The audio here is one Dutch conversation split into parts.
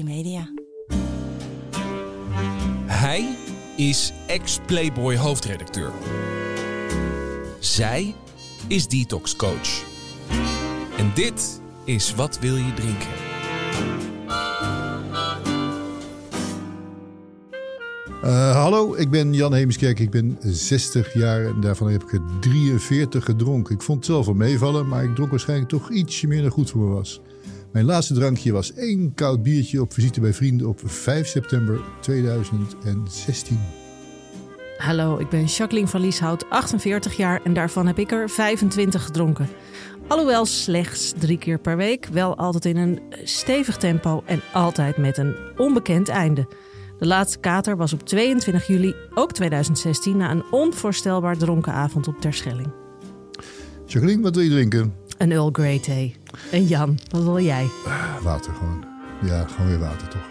Media. Hij is ex-Playboy hoofdredacteur. Zij is detox coach. En dit is Wat wil je drinken? Uh, hallo, ik ben Jan Heemskerk. Ik ben 60 jaar en daarvan heb ik er 43 gedronken. Ik vond het zelf wel meevallen, maar ik dronk waarschijnlijk toch ietsje meer dan goed voor me was. Mijn laatste drankje was één koud biertje op visite bij vrienden op 5 september 2016. Hallo, ik ben Jacqueline van Lieshout, 48 jaar en daarvan heb ik er 25 gedronken. Alhoewel slechts drie keer per week, wel altijd in een stevig tempo en altijd met een onbekend einde. De laatste kater was op 22 juli, ook 2016, na een onvoorstelbaar dronken avond op Terschelling. Jacqueline, wat wil je drinken? Een Earl Grey thee. En Jan, wat wil jij? Water gewoon. Ja, gewoon weer water toch.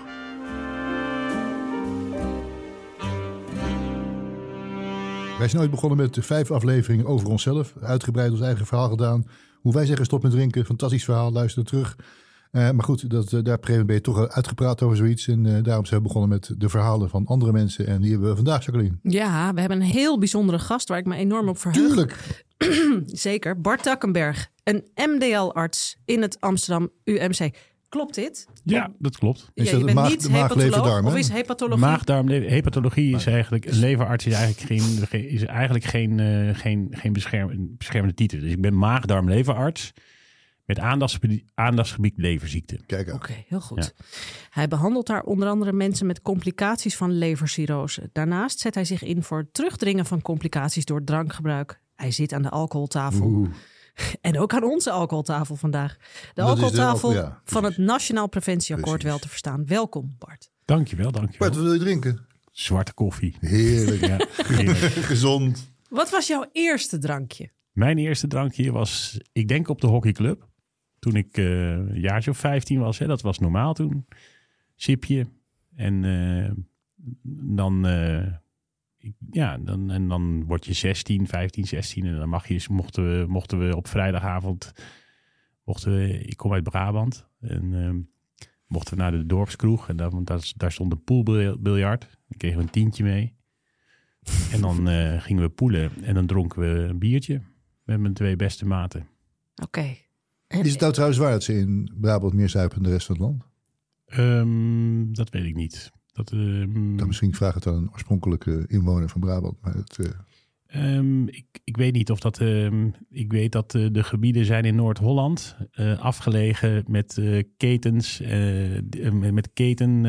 Wij zijn ooit begonnen met vijf afleveringen over onszelf. Uitgebreid ons eigen verhaal gedaan. Hoe wij zeggen stop met drinken. Fantastisch verhaal, luister terug. Uh, maar goed, dat, uh, daar ben je toch uitgepraat over zoiets. En uh, daarom zijn we begonnen met de verhalen van andere mensen. En die hebben we vandaag, Jacqueline. Ja, we hebben een heel bijzondere gast waar ik me enorm op verheug. Tuurlijk. Zeker, Bart Takkenberg. Een MDL-arts in het Amsterdam UMC. Klopt dit? Ja, dat klopt. Is ja, dat maag, niet hepatoloog of is hepatologie? Maagdarm, hepatologie is eigenlijk, een leverarts is eigenlijk geen, is eigenlijk geen, uh, geen, geen bescherm, beschermende titel. Dus ik ben maagdarm-leverarts met aandachtsgebied, aandachtsgebied leverziekte. Kijk Oké, heel goed. Hij behandelt daar onder andere mensen met complicaties van levercirrose. Daarnaast zet hij zich in voor het terugdringen van complicaties door drankgebruik. Hij zit aan de alcoholtafel. Oeh. En ook aan onze alcoholtafel vandaag. De alcoholtafel van het Nationaal Preventieakkoord wel te verstaan. Welkom Bart. Dankjewel, dankjewel. Bart, wat wil je drinken? Zwarte koffie. Heerlijk. ja, heerlijk. Gezond. Wat was jouw eerste drankje? Mijn eerste drankje was, ik denk op de hockeyclub. Toen ik uh, een jaartje of 15 was. Hè, dat was normaal toen. Chipje. En uh, dan... Uh, ja, dan, en dan word je 16, 15, 16 en dan mag je, mochten we, mochten we op vrijdagavond, mochten we, ik kom uit Brabant en uh, mochten we naar de dorpskroeg en daar, daar, stond een poolbiljart. Dan kregen we een tientje mee. En dan gingen we poelen en dan dronken we een biertje met mijn twee beste maten. Oké. Is het nou trouwens waar dat ze in Brabant meer zuipen dan de rest van het land? Um, dat weet ik niet. Dat, um, Dan misschien vraag het aan een oorspronkelijke inwoner van Brabant. Maar het, uh... um, ik, ik weet niet of dat. Ik weet dat uh, de gebieden zijn in Noord-Holland uh, afgelegen met ketens. met keten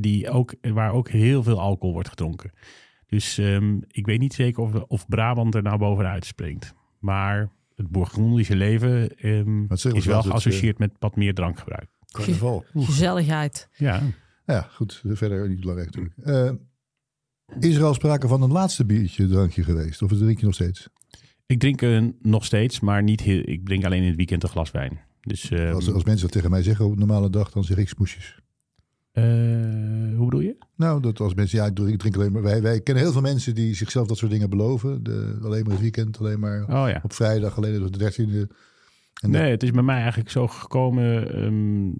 die ook, waar ook heel veel alcohol wordt gedronken. Dus ik weet niet zeker of, of Brabant er nou bovenuit springt. Maar het Bourgondische leven is wel geassocieerd met wat meer drankgebruik. Carnaval. Gezelligheid. Ja. Ja, goed. Verder niet belangrijk natuurlijk. Uh, is er al sprake van een laatste biertje, drankje geweest? Of drink je nog steeds? Ik drink uh, nog steeds, maar niet heel, ik drink alleen in het weekend een glas wijn. Dus, uh, als, als mensen dat tegen mij zeggen op een normale dag, dan zeg ik smoesjes. Hoe bedoel je? Nou, dat als mensen, ja, ik drink, ik drink alleen maar. Wij, wij kennen heel veel mensen die zichzelf dat soort dingen beloven. De, alleen maar het weekend, alleen maar oh, ja. op vrijdag, alleen op de dertiende. Nee, het is bij mij eigenlijk zo gekomen um,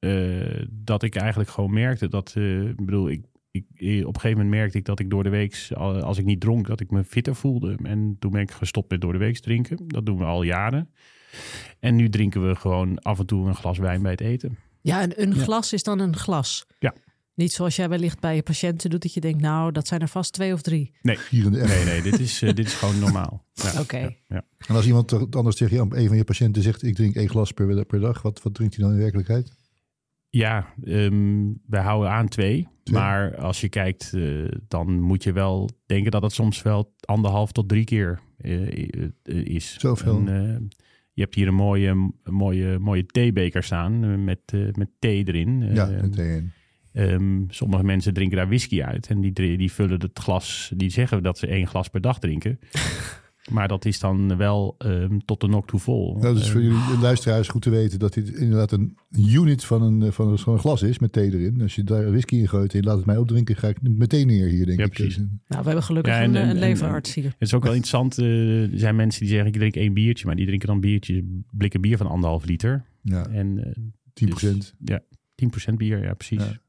uh, dat ik eigenlijk gewoon merkte dat, uh, ik bedoel, ik, ik, op een gegeven moment merkte ik dat ik door de week, als ik niet dronk, dat ik me fitter voelde. En toen ben ik gestopt met door de week drinken. Dat doen we al jaren. En nu drinken we gewoon af en toe een glas wijn bij het eten. Ja, en een glas is dan een glas. Ja. Niet zoals jij wellicht bij je patiënten doet, dat je denkt, nou, dat zijn er vast twee of drie. Nee, nee, nee dit, is, uh, dit is gewoon normaal. Ja, Oké. Ja, ja. En als iemand anders tegen je, een van je patiënten zegt, ik drink één glas per, per dag, wat, wat drinkt hij dan in werkelijkheid? Ja, um, wij houden aan twee. Maar als je kijkt, uh, dan moet je wel denken dat het soms wel anderhalf tot drie keer uh, is. Zoveel. En, je hebt hier een mooie, mooie, mooie theebeker staan met, met thee erin. Ja, met thee in. Um, sommige mensen drinken daar whisky uit en die, die vullen het glas, die zeggen dat ze één glas per dag drinken. Maar dat is dan wel um, tot de nok toe vol. Nou, dat is voor jullie luisteraars goed te weten dat dit inderdaad een unit van een, van een, van een glas is met thee erin. Als je daar whisky in gooit en laat het mij opdrinken, ga ik meteen neer hier, denk ja, ik. Precies. Nou, we hebben gelukkig ja, en, een, een leverarts hier. Het is ook wel interessant. Uh, er zijn mensen die zeggen, ik drink één biertje, maar die drinken dan biertje, blikken bier van anderhalf liter. Ja, en, uh, 10 procent. Dus, ja, 10% bier, ja precies. Ja.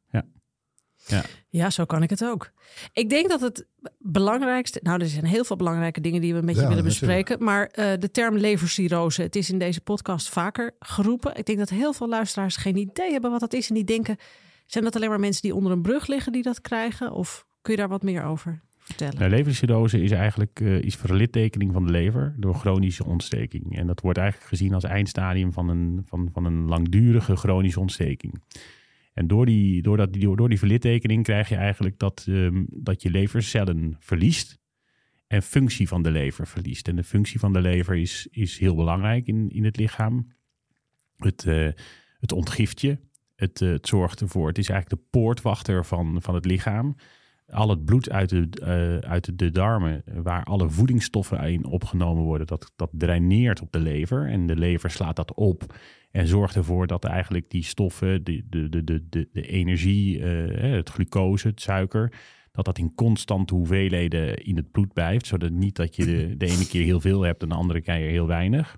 Ja. Ja, zo kan ik het ook. Ik denk dat het belangrijkste... Nou, er zijn heel veel belangrijke dingen die we met je Ja, willen bespreken. Maar eh, de term levercirrose, het is in deze podcast vaker geroepen. Ik denk dat heel veel luisteraars geen idee hebben wat dat is. En die denken, zijn dat alleen maar mensen die onder een brug liggen die dat krijgen? Of kun je daar wat meer over vertellen? Nou, levercirrose is eigenlijk eh, iets voor littekening van de lever door chronische ontsteking. En dat wordt eigenlijk gezien als eindstadium van een, van, van een langdurige chronische ontsteking. En door die, door dat, door, door die verlittekening krijg je eigenlijk dat, ehm, dat je levercellen verliest en functie van de lever verliest. En de functie van de lever is, is heel belangrijk in, in het lichaam. Het, eh, het ontgift je. Het, eh, het zorgt ervoor, het is eigenlijk de poortwachter van, van het lichaam al het bloed uit de, eh, uit de darmen, waar alle voedingsstoffen in opgenomen worden, dat, dat draineert op de lever. En de lever slaat dat op en zorgt ervoor dat eigenlijk die stoffen, de, de, de, de, de, energie, eh, het glucose, het suiker, dat dat in constante hoeveelheden in het bloed blijft. Zodat niet dat je de, de ene keer heel veel hebt en de andere keer heel weinig.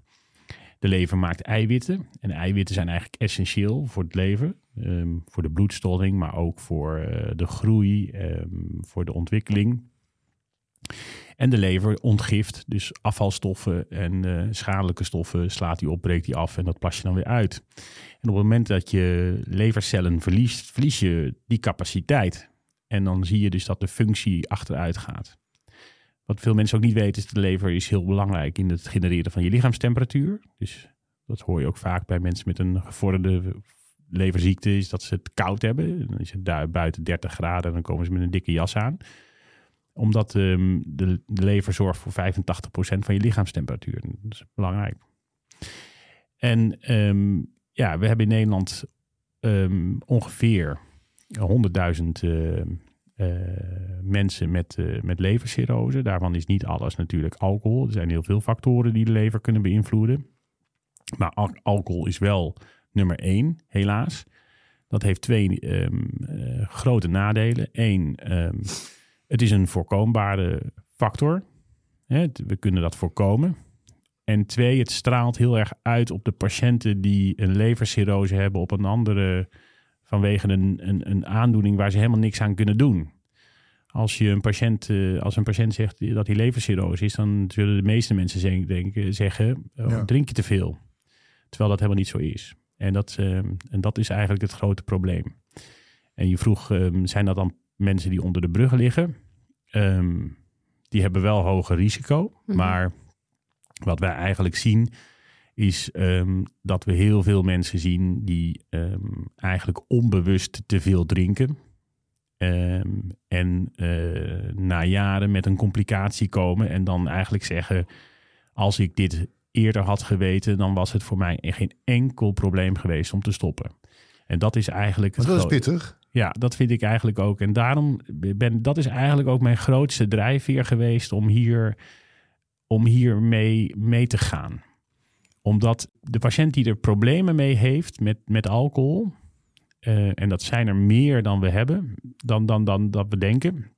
De lever maakt eiwitten. En eiwitten zijn eigenlijk essentieel voor het leven. ehm, voor de bloedstolling, maar ook voor eh, de groei, ehm, voor de ontwikkeling. En de lever ontgift dus afvalstoffen en eh, schadelijke stoffen slaat die op, breekt die af en dat plas je dan weer uit. En op het moment dat je levercellen verliest, verlies je die capaciteit. En dan zie je dus dat de functie achteruit gaat. Wat veel mensen ook niet weten is dat de lever is heel belangrijk in het genereren van je lichaamstemperatuur. Dus dat hoor je ook vaak bij mensen met een gevorderde leverziekte, is dat ze het koud hebben. Dan is het daar buiten 30 graden en dan komen ze met een dikke jas aan. Omdat ehm, de, de lever zorgt voor 85% van je lichaamstemperatuur. Dat is belangrijk. En ehm, ja, we hebben in Nederland ehm, ongeveer 100.000 eh, mensen met, eh, met levercirrose. Daarvan is niet alles natuurlijk alcohol. Er zijn heel veel factoren die de lever kunnen beïnvloeden. Maar al- alcohol is wel nummer één, helaas. Dat heeft twee eh, grote nadelen. Eén, het is een voorkombare factor. We kunnen dat voorkomen. En twee, het straalt heel erg uit op de patiënten die een levercirrose hebben op een andere vanwege een, een, een aandoening waar ze helemaal niks aan kunnen doen. Als, je een patiënt, eh, als een patiënt zegt dat hij levercirrose is, dan zullen de meeste mensen zeggen, denken, zeggen oh, Ja. drink je te veel. Terwijl dat helemaal niet zo is. En dat, eh, en dat is eigenlijk het grote probleem. En je vroeg, eh, zijn dat dan mensen die onder de bruggen liggen? Ehm, die hebben wel hoger risico. Mhm. Maar wat wij eigenlijk zien, is ehm, dat we heel veel mensen zien die ehm, eigenlijk onbewust te veel drinken. Ehm, en eh, na jaren met een complicatie komen en dan eigenlijk zeggen: Als ik dit eerder had geweten, dan was het voor mij geen enkel probleem geweest om te stoppen. En dat is eigenlijk. Maar het dat is pittig. Ja, dat vind ik eigenlijk ook. En daarom ben dat is eigenlijk ook mijn grootste drijfveer geweest om hier, om hier mee, te gaan. Omdat de patiënt die er problemen mee heeft met, met alcohol, eh, en dat zijn er meer dan we hebben, dan, dan, dan dat we denken.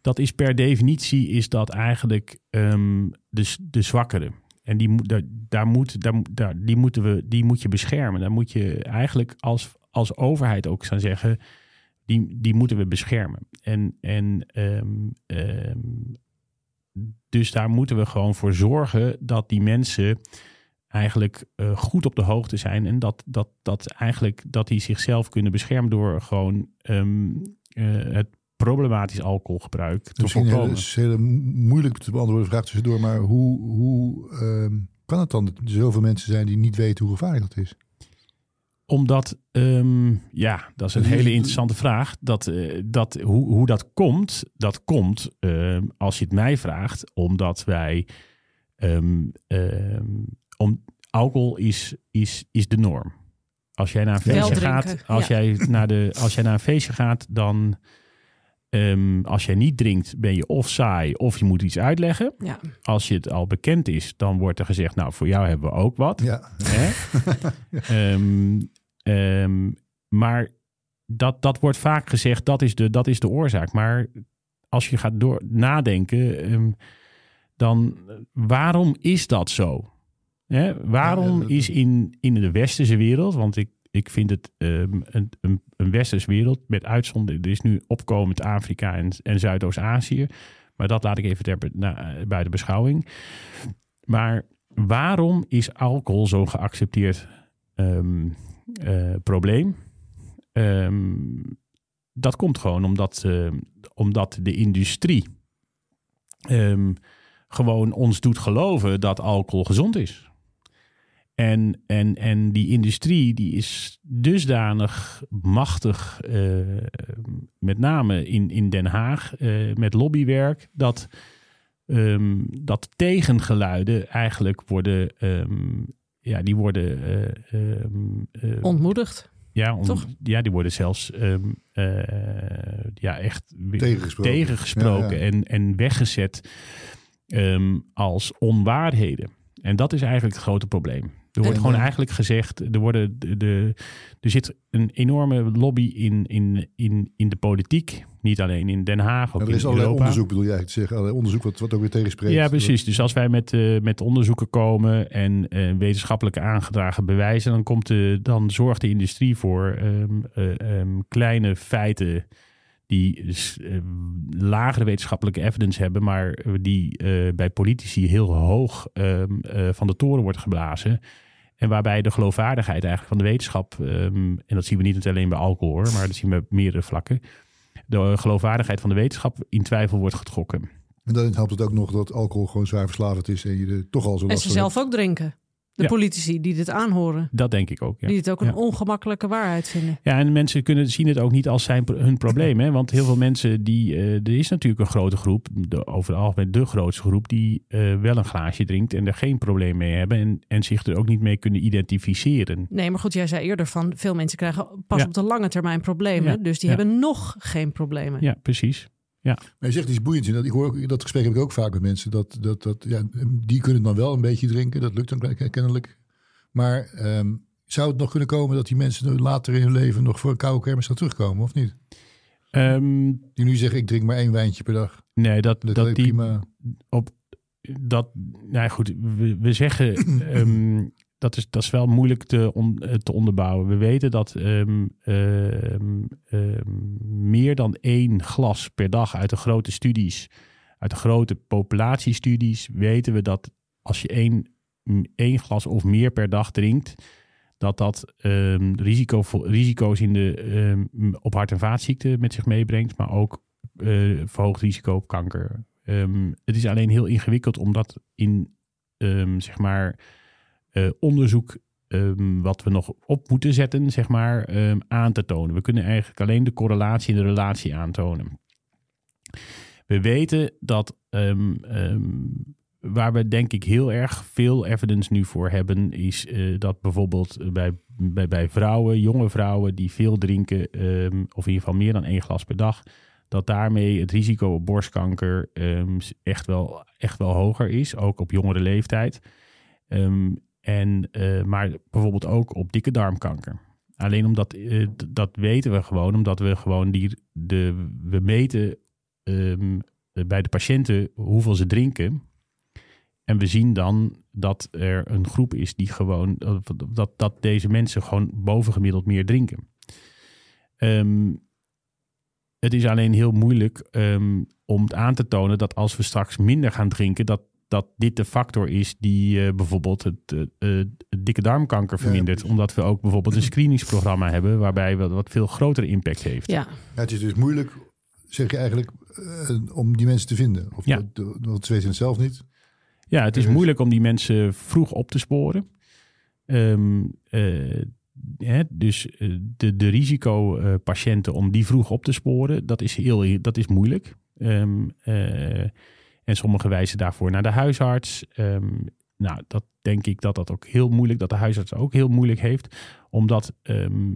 Dat is per definitie is dat eigenlijk ehm, de, de zwakkere. En die, daar, daar moet, daar, daar, die, moeten we, die moet je beschermen. Daar moet je eigenlijk als, als overheid ook gaan zeggen, die, die moeten we beschermen. En, en ehm, ehm, dus daar moeten we gewoon voor zorgen dat die mensen eigenlijk eh, goed op de hoogte zijn. En dat, dat, dat eigenlijk dat die zichzelf kunnen beschermen door gewoon ehm, eh, het problematisch alcoholgebruik te Misschien voorkomen. hele, is een hele moeilijk te beantwoorden vraag tussendoor. Maar hoe, hoe kan het dan dat er zoveel mensen zijn die niet weten hoe gevaarlijk dat is? Omdat, ehm, ja, dat is een hele interessante vraag. Dat, eh, dat, hoe, hoe dat komt, dat komt, ehm, als je het mij vraagt, omdat wij, ehm, om, alcohol is, is, is de norm. Als jij naar een feestje gaat, als, ja. jij naar de, als jij naar een feestje gaat, dan, als jij niet drinkt, ben je of saai of je moet iets uitleggen. Ja. Als je het al bekend is, dan wordt er gezegd, nou, voor jou hebben we ook wat. Ja, Hè? ehm, maar dat, dat wordt vaak gezegd, dat is, de, dat is de oorzaak. Maar als je gaat door nadenken, ehm, dan eh, waarom is dat zo? Hè? Waarom is in, in de westerse wereld, want ik, ik vind het ehm, een, een, een westers wereld met uitzondering. Er is nu opkomend Afrika en, en Zuidoost-Azië. Maar dat laat ik even ter, na, bij de beschouwing. Maar waarom is alcohol zo'n geaccepteerd ehm, eh, probleem? Ehm, dat komt gewoon omdat, ehm, omdat de industrie ehm, gewoon ons doet geloven dat alcohol gezond is. En, en, en die industrie die is dusdanig machtig, eh, met name in, in Den Haag, eh, met lobbywerk, dat, ehm, dat tegengeluiden eigenlijk worden, ja, die worden eh, ehm, eh, Ontmoedigd. ja, om- Toch? ja, die worden zelfs ehm, eh, ja, echt Tegengesproken. tegengesproken Ja, ja. En, en weggezet ehm, als onwaarheden. En dat is eigenlijk het grote probleem. Er wordt En, gewoon eh, eigenlijk gezegd, er, worden de, de, er zit een enorme lobby in, in, in, in de politiek. Niet alleen in Den Haag, ook er in is allerlei Europa. onderzoek, bedoel jij te zeggen. Allerlei onderzoek wat, wat ook weer tegenspreekt. Ja, precies. Dus als wij met, eh, met onderzoeken komen en eh, wetenschappelijke aangedragen bewijzen, dan, komt de, dan zorgt de industrie voor ehm, eh, ehm, kleine feiten die dus, eh, lagere wetenschappelijke evidence hebben, maar die eh, bij politici heel hoog ehm, eh, van de toren wordt geblazen. En waarbij de geloofwaardigheid eigenlijk van de wetenschap, ehm, en dat zien we niet alleen bij alcohol, hoor, maar dat zien we op meerdere vlakken, de geloofwaardigheid van de wetenschap in twijfel wordt getrokken. En dan helpt het ook nog dat alcohol gewoon zwaar verslavend is en je er toch al zo En last ze van zelf ook drinken. De Ja. politici die dit aanhoren. Dat denk ik ook. Ja. Die het ook een Ja. ongemakkelijke waarheid vinden. Ja, en mensen kunnen zien het ook niet als zijn, hun probleem. Hè? Want heel veel mensen, die, eh, er is natuurlijk een grote groep, de, over het algemeen de grootste groep, die eh, wel een glaasje drinkt en er geen probleem mee hebben. En, en zich er ook niet mee kunnen identificeren. Nee, maar goed, jij zei eerder van veel mensen krijgen pas op de lange termijn problemen. Dus die hebben nog geen problemen. Ja, precies. Maar je zegt iets boeiends. Dat, ik hoor dat gesprek heb ik ook vaak met mensen. Dat, dat, dat, ja, die kunnen dan wel een beetje drinken. Dat lukt dan kennelijk. Maar ehm, zou het nog kunnen komen dat die mensen later in hun leven nog voor een koude kermis gaan terugkomen, of niet? Ehm, Die nu zeggen, ik drink maar één wijntje per dag. nee, dat, Dat, dat dat die prima. op dat, nou goed, we, we zeggen ehm, dat, is, dat is wel moeilijk te, eh, te onderbouwen. We weten dat ehm, ehm, ehm, meer dan één glas per dag uit de grote studies, uit de grote populatiestudies, weten we dat als je één, één glas of meer per dag drinkt, dat dat risico, risico's in de, op hart- en vaatziekten met zich meebrengt, maar ook eh, verhoogd risico op kanker. Het is alleen heel ingewikkeld om dat in zeg maar eh, onderzoek ehm, wat we nog op moeten zetten, zeg maar, ehm, aan te tonen. We kunnen eigenlijk alleen de correlatie en de relatie aantonen. We weten dat ehm, waar we denk ik heel erg veel evidence nu voor hebben, is eh, dat bijvoorbeeld bij, bij, bij vrouwen, jonge vrouwen die veel drinken, of in ieder geval meer dan één glas per dag, dat daarmee het risico op borstkanker echt, wel, echt wel hoger is, ook op jongere leeftijd. En, eh, maar bijvoorbeeld ook op dikke darmkanker. Alleen omdat, eh, dat weten we gewoon, omdat we gewoon die, de, we meten ehm, bij de patiënten hoeveel ze drinken. En we zien dan dat er een groep is die gewoon, dat, dat deze mensen gewoon bovengemiddeld meer drinken. Ehm, het is alleen heel moeilijk ehm, om aan te tonen dat als we straks minder gaan drinken, dat, dat dit de factor is die eh, bijvoorbeeld het, eh, eh, het dikke darmkanker vermindert. omdat we ook bijvoorbeeld een screeningsprogramma hebben waarbij we wat veel grotere impact heeft. Ja, Ja, het is dus moeilijk, zeg je eigenlijk, om die mensen te vinden. Of Ja. dat- want ze weten het zelf niet. Ja, het is Dus- moeilijk om die mensen vroeg op te sporen. Ehm, eh, hè, dus de, de risicopatiënten om die vroeg op te sporen, dat is, heel, dat is moeilijk. Ehm, eh, en sommigen wijzen daarvoor naar de huisarts. Ehm, nou, dat denk ik dat dat ook heel moeilijk, dat de huisarts ook heel moeilijk heeft. Omdat ehm,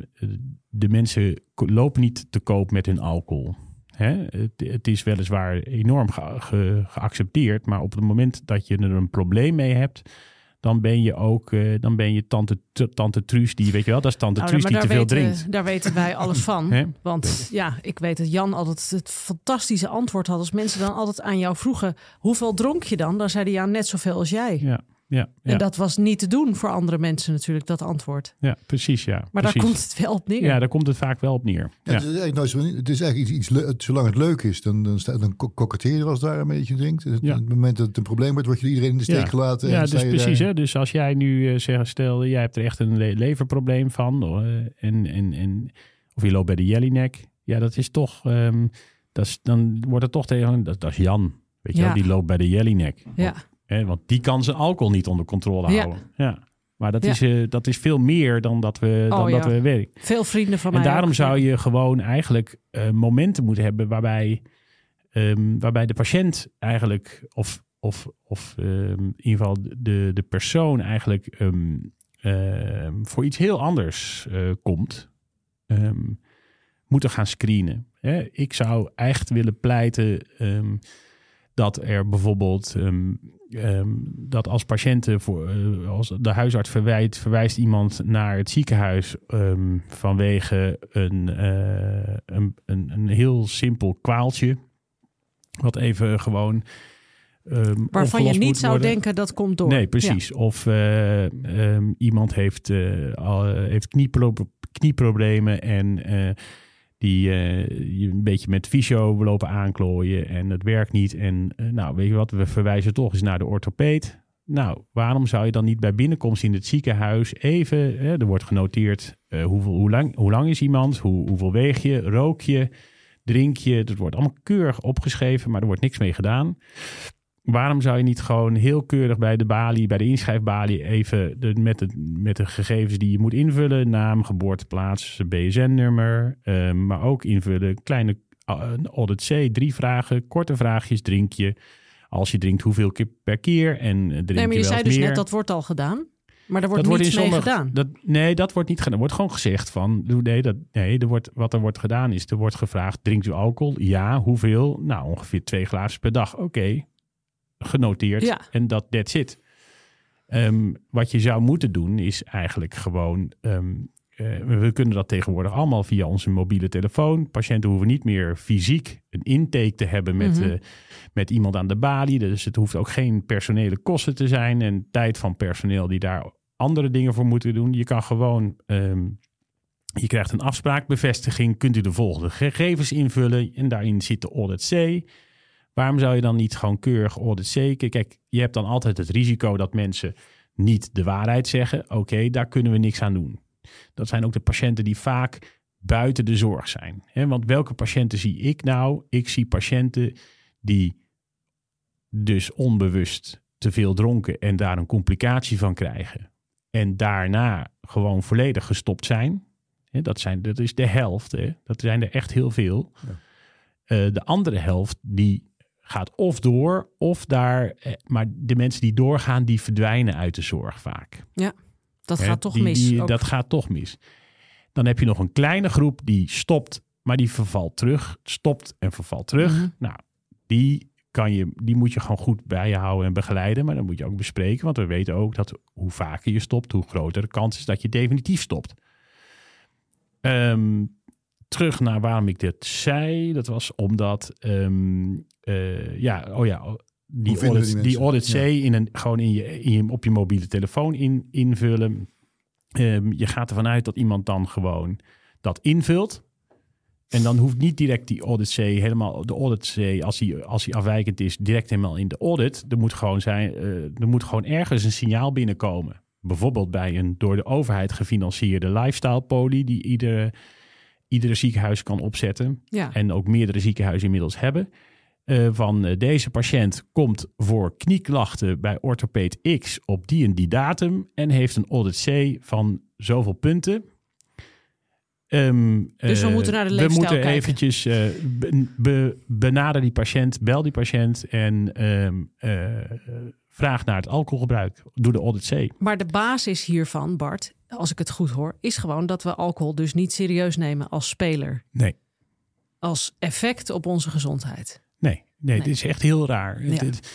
de mensen lopen niet te koop met hun alcohol. Hè? Het, is weliswaar enorm ge- ge- geaccepteerd, maar op het moment dat je er een probleem mee hebt, dan ben je ook, eh, dan ben je tante, tante Truus die, weet je wel, dat is tante Nou, Truus die te veel drinkt. Daar weten wij alles van. Want ja, ik weet dat Jan altijd het fantastische antwoord had. Als mensen dan altijd aan jou vroegen, hoeveel dronk je dan? Dan zei hij ja, net zoveel als jij. Ja, Ja, ja, En dat was niet te doen voor andere mensen natuurlijk, dat antwoord. ja precies. Ja, Maar precies. daar komt het wel op neer. Ja, daar komt het vaak wel op neer. Ja, Ja. Het is eigenlijk, nooit zo, het is eigenlijk iets, iets zolang het leuk is, dan, dan, sta, dan koketteer je als het daar een beetje drinkt. Het, Ja. het moment dat het een probleem wordt, word je iedereen in de steek Ja. gelaten. Ja, en dus precies. daar- Hè? Dus als jij nu eh zegt, stel, jij hebt er echt een le- leverprobleem van. en, en, en, of je loopt bij de jellyneck. Ja, dat is toch, ehm, dat is, dan wordt het toch tegen, dat, dat is Jan. Weet je Ja. wel, die loopt bij de jellyneck. Ja. Hè? Want die kan zijn alcohol niet onder controle Ja. houden. Ja. Maar dat, Ja. is, eh, dat is veel meer dan dat we, dan Oh, dat ja. we werken. Veel vrienden van En mij daarom ook. zou je gewoon eigenlijk eh, momenten moeten hebben waarbij, ehm, waarbij de patiënt eigenlijk, of, of, of ehm, in ieder geval de, de persoon eigenlijk ehm, voor iets heel anders eh, komt, moeten gaan screenen. Hè? Ik zou echt willen pleiten dat er bijvoorbeeld ehm, dat als patiënten voor eh, als de huisarts verwijt, verwijst iemand naar het ziekenhuis ehm, vanwege een, eh, een, een, een heel simpel kwaaltje. Wat even gewoon. ehm, Waarvan je niet zou worden. denken dat komt door. Nee, precies. Of eh, iemand heeft, al, heeft kniepro knieproblemen en die eh, je een beetje met fysio lopen aanklooien en het werkt niet. En eh, nou, weet je wat, we verwijzen toch eens naar de orthopeed. Nou, waarom zou je dan niet bij binnenkomst in het ziekenhuis even, hè, er wordt genoteerd eh, hoeveel, hoe, lang, hoe lang is iemand, hoe, hoeveel weeg je, rook je, drink je. Dat wordt allemaal keurig opgeschreven, maar er wordt niks mee gedaan. Waarom zou je niet gewoon heel keurig bij de balie, bij de inschrijfbalie, even de, met, de, met de gegevens die je moet invullen, naam, geboorteplaats, BSN-nummer, eh, maar ook invullen kleine een audit C, drie vragen, korte vraagjes, drink je. Als je drinkt, hoeveel keer per keer en eh, drink Nee, maar je wel zei dus meer. net dat wordt al gedaan. Maar er wordt dat wordt niets mee sommige, gedaan. Dat, nee, dat wordt niet gedaan. Er wordt gewoon gezegd van, nee, dat, nee er wordt, wat er wordt gedaan is, er wordt gevraagd, drinkt u alcohol? Ja, hoeveel? Nou, ongeveer twee glazen per dag. Oké, genoteerd. Ja. En dat that's it. Ehm, wat je zou moeten doen is eigenlijk gewoon, ehm, eh, we kunnen dat tegenwoordig allemaal via onze mobiele telefoon. Patiënten hoeven niet meer fysiek een intake te hebben met, Mhm. eh, met iemand aan de balie. Dus het hoeft ook geen personele kosten te zijn en tijd van personeel die daar andere dingen voor moeten doen. Je kan gewoon, ehm, je krijgt een afspraakbevestiging, kunt u de volgende gegevens invullen en daarin zit de audit C. Waarom zou je dan niet gewoon keurig audit C? Kijk, je hebt dan altijd het risico dat mensen niet de waarheid zeggen. Oké, daar kunnen we niks aan doen. Dat zijn ook de patiënten die vaak buiten de zorg zijn. Hè, Want welke patiënten zie ik nou? Ik zie patiënten die dus onbewust te veel dronken en daar een complicatie van krijgen. En daarna gewoon volledig gestopt zijn. Hè, Dat, zijn dat is de helft. Hè. Dat zijn er echt heel veel. Eh, de andere helft die gaat of door of daar. eh, Maar de mensen die doorgaan, die verdwijnen uit de zorg vaak. dat Hè, gaat toch die- mis. die- dat gaat toch mis. Dan heb je nog een kleine groep die stopt, maar die vervalt terug. Stopt en vervalt terug. Mhm. Nou, die, kan je, die moet je gewoon goed bij je houden en begeleiden. Maar dan moet je ook bespreken. Want we weten ook dat hoe vaker je stopt, hoe groter de kans is dat je definitief stopt. Ehm, terug naar waarom ik dit zei. Dat was omdat, ehm, eh, ja, oh ja, die Hoe audit, die die, audit C Ja. in een, gewoon in je, in je, op je mobiele telefoon in, invullen. Ehm, je gaat ervan uit dat iemand dan gewoon dat invult. En dan hoeft niet direct die audit C helemaal, de audit C, als hij, als hij afwijkend is, direct helemaal in de audit. Er moet gewoon zijn, eh, er moet gewoon ergens een signaal binnenkomen. Bijvoorbeeld bij een door de overheid gefinancierde lifestyle poli die iedere, iedere ziekenhuis kan opzetten ja. en ook meerdere ziekenhuizen inmiddels hebben. eh, van eh, deze patiënt komt voor knieklachten bij orthopeed X op die en die datum en heeft een audit C van zoveel punten. Ehm, Dus we eh, moeten naar de We leefstijl moeten kijken. eventjes be- be- benader die patiënt, bel die patiënt en ehm, eh, vraag naar het alcoholgebruik. Doe de audit C. Maar de basis hiervan, Bart, als ik het goed hoor, is gewoon dat we alcohol dus niet serieus nemen als speler. Nee. Als effect op onze gezondheid. Nee, nee, Nee. dit is echt heel raar. Ja. Het- het-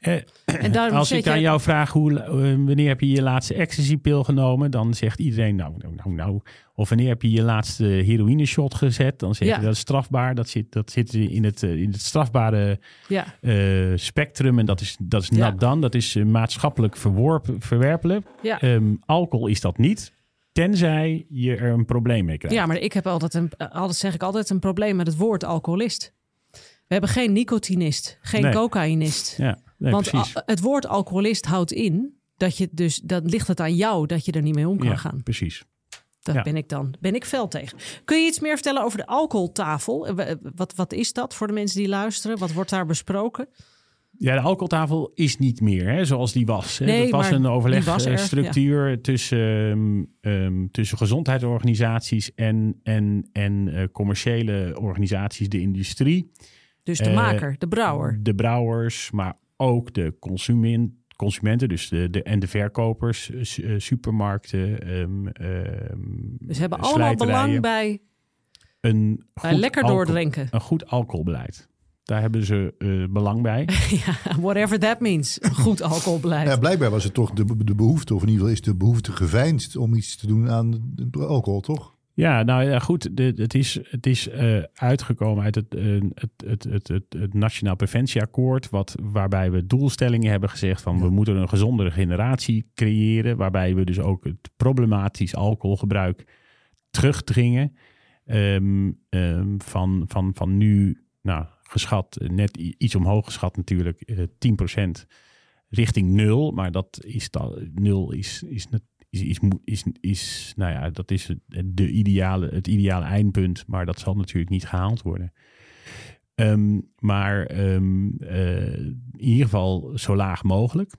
En daarom Als ik aan je- jou vraag hoe, eh, wanneer heb je je laatste ecstasy-pil genomen, dan zegt iedereen nou, nou, nou, nou. Of wanneer heb je je laatste heroïne-shot gezet, dan zeg Ja. je dat is strafbaar. Dat zit, dat zit in, het, eh, in het strafbare Ja, eh, spectrum en dat is, dat is nat dan. Dat is eh, maatschappelijk verworpen, verwerpelijk. ja. Ehm, alcohol is dat niet, tenzij je er een probleem mee krijgt. ja, maar ik heb altijd, een, altijd zeg ik altijd, een probleem met het woord alcoholist. We hebben geen nicotinist, geen Nee. cocaïnist. Ja, nee, Want precies. het woord alcoholist houdt in dat je dus, dan ligt het aan jou dat je er niet mee om kan ja, gaan. precies. Dat Ja. ben ik dan, ben ik fel tegen. Kun je iets meer vertellen over de alcoholtafel? Eh, wa- Wat, wat is dat voor de mensen die luisteren? Wat wordt daar besproken? Ja, de alcoholtafel is niet meer hè, zoals die was. Hè. Nee, dat was een er, overlegstructuur tussen, ehm, ehm, tussen gezondheidsorganisaties en, en, en eh, commerciële organisaties, de industrie, Dus de Eh, maker, de brouwer. de brouwers, maar ook de consument, consumenten, dus de, de, en de verkopers, eh, eh, supermarkten. ehm, ehm, Dus ze hebben allemaal belang bij, een bij lekker alcohol- doordrinken. Een goed alcoholbeleid. Daar hebben ze eh, belang bij. ja, whatever that means. Goed alcoholbeleid. Ja, blijkbaar was het toch de, de behoefte, of in ieder geval is de behoefte geveinsd om iets te doen aan de alcohol, toch? Ja, nou ja, goed. De, het is, het is eh, uitgekomen uit het, eh, het, het, het, het, Nationaal Preventieakkoord. Wat, waarbij we doelstellingen hebben gezegd van we moeten een gezondere generatie creëren. Waarbij we dus ook het problematisch alcoholgebruik terugdringen. Ehm, ehm, van, van, van nu, nou, geschat, net iets omhoog geschat natuurlijk, eh 10% richting nul. Maar dat is dan, nul is, is, net- is, is, is, is, nou ja, dat is de ideale, het ideale eindpunt. Maar dat zal natuurlijk niet gehaald worden. Ehm, maar ehm, eh, in ieder geval zo laag mogelijk.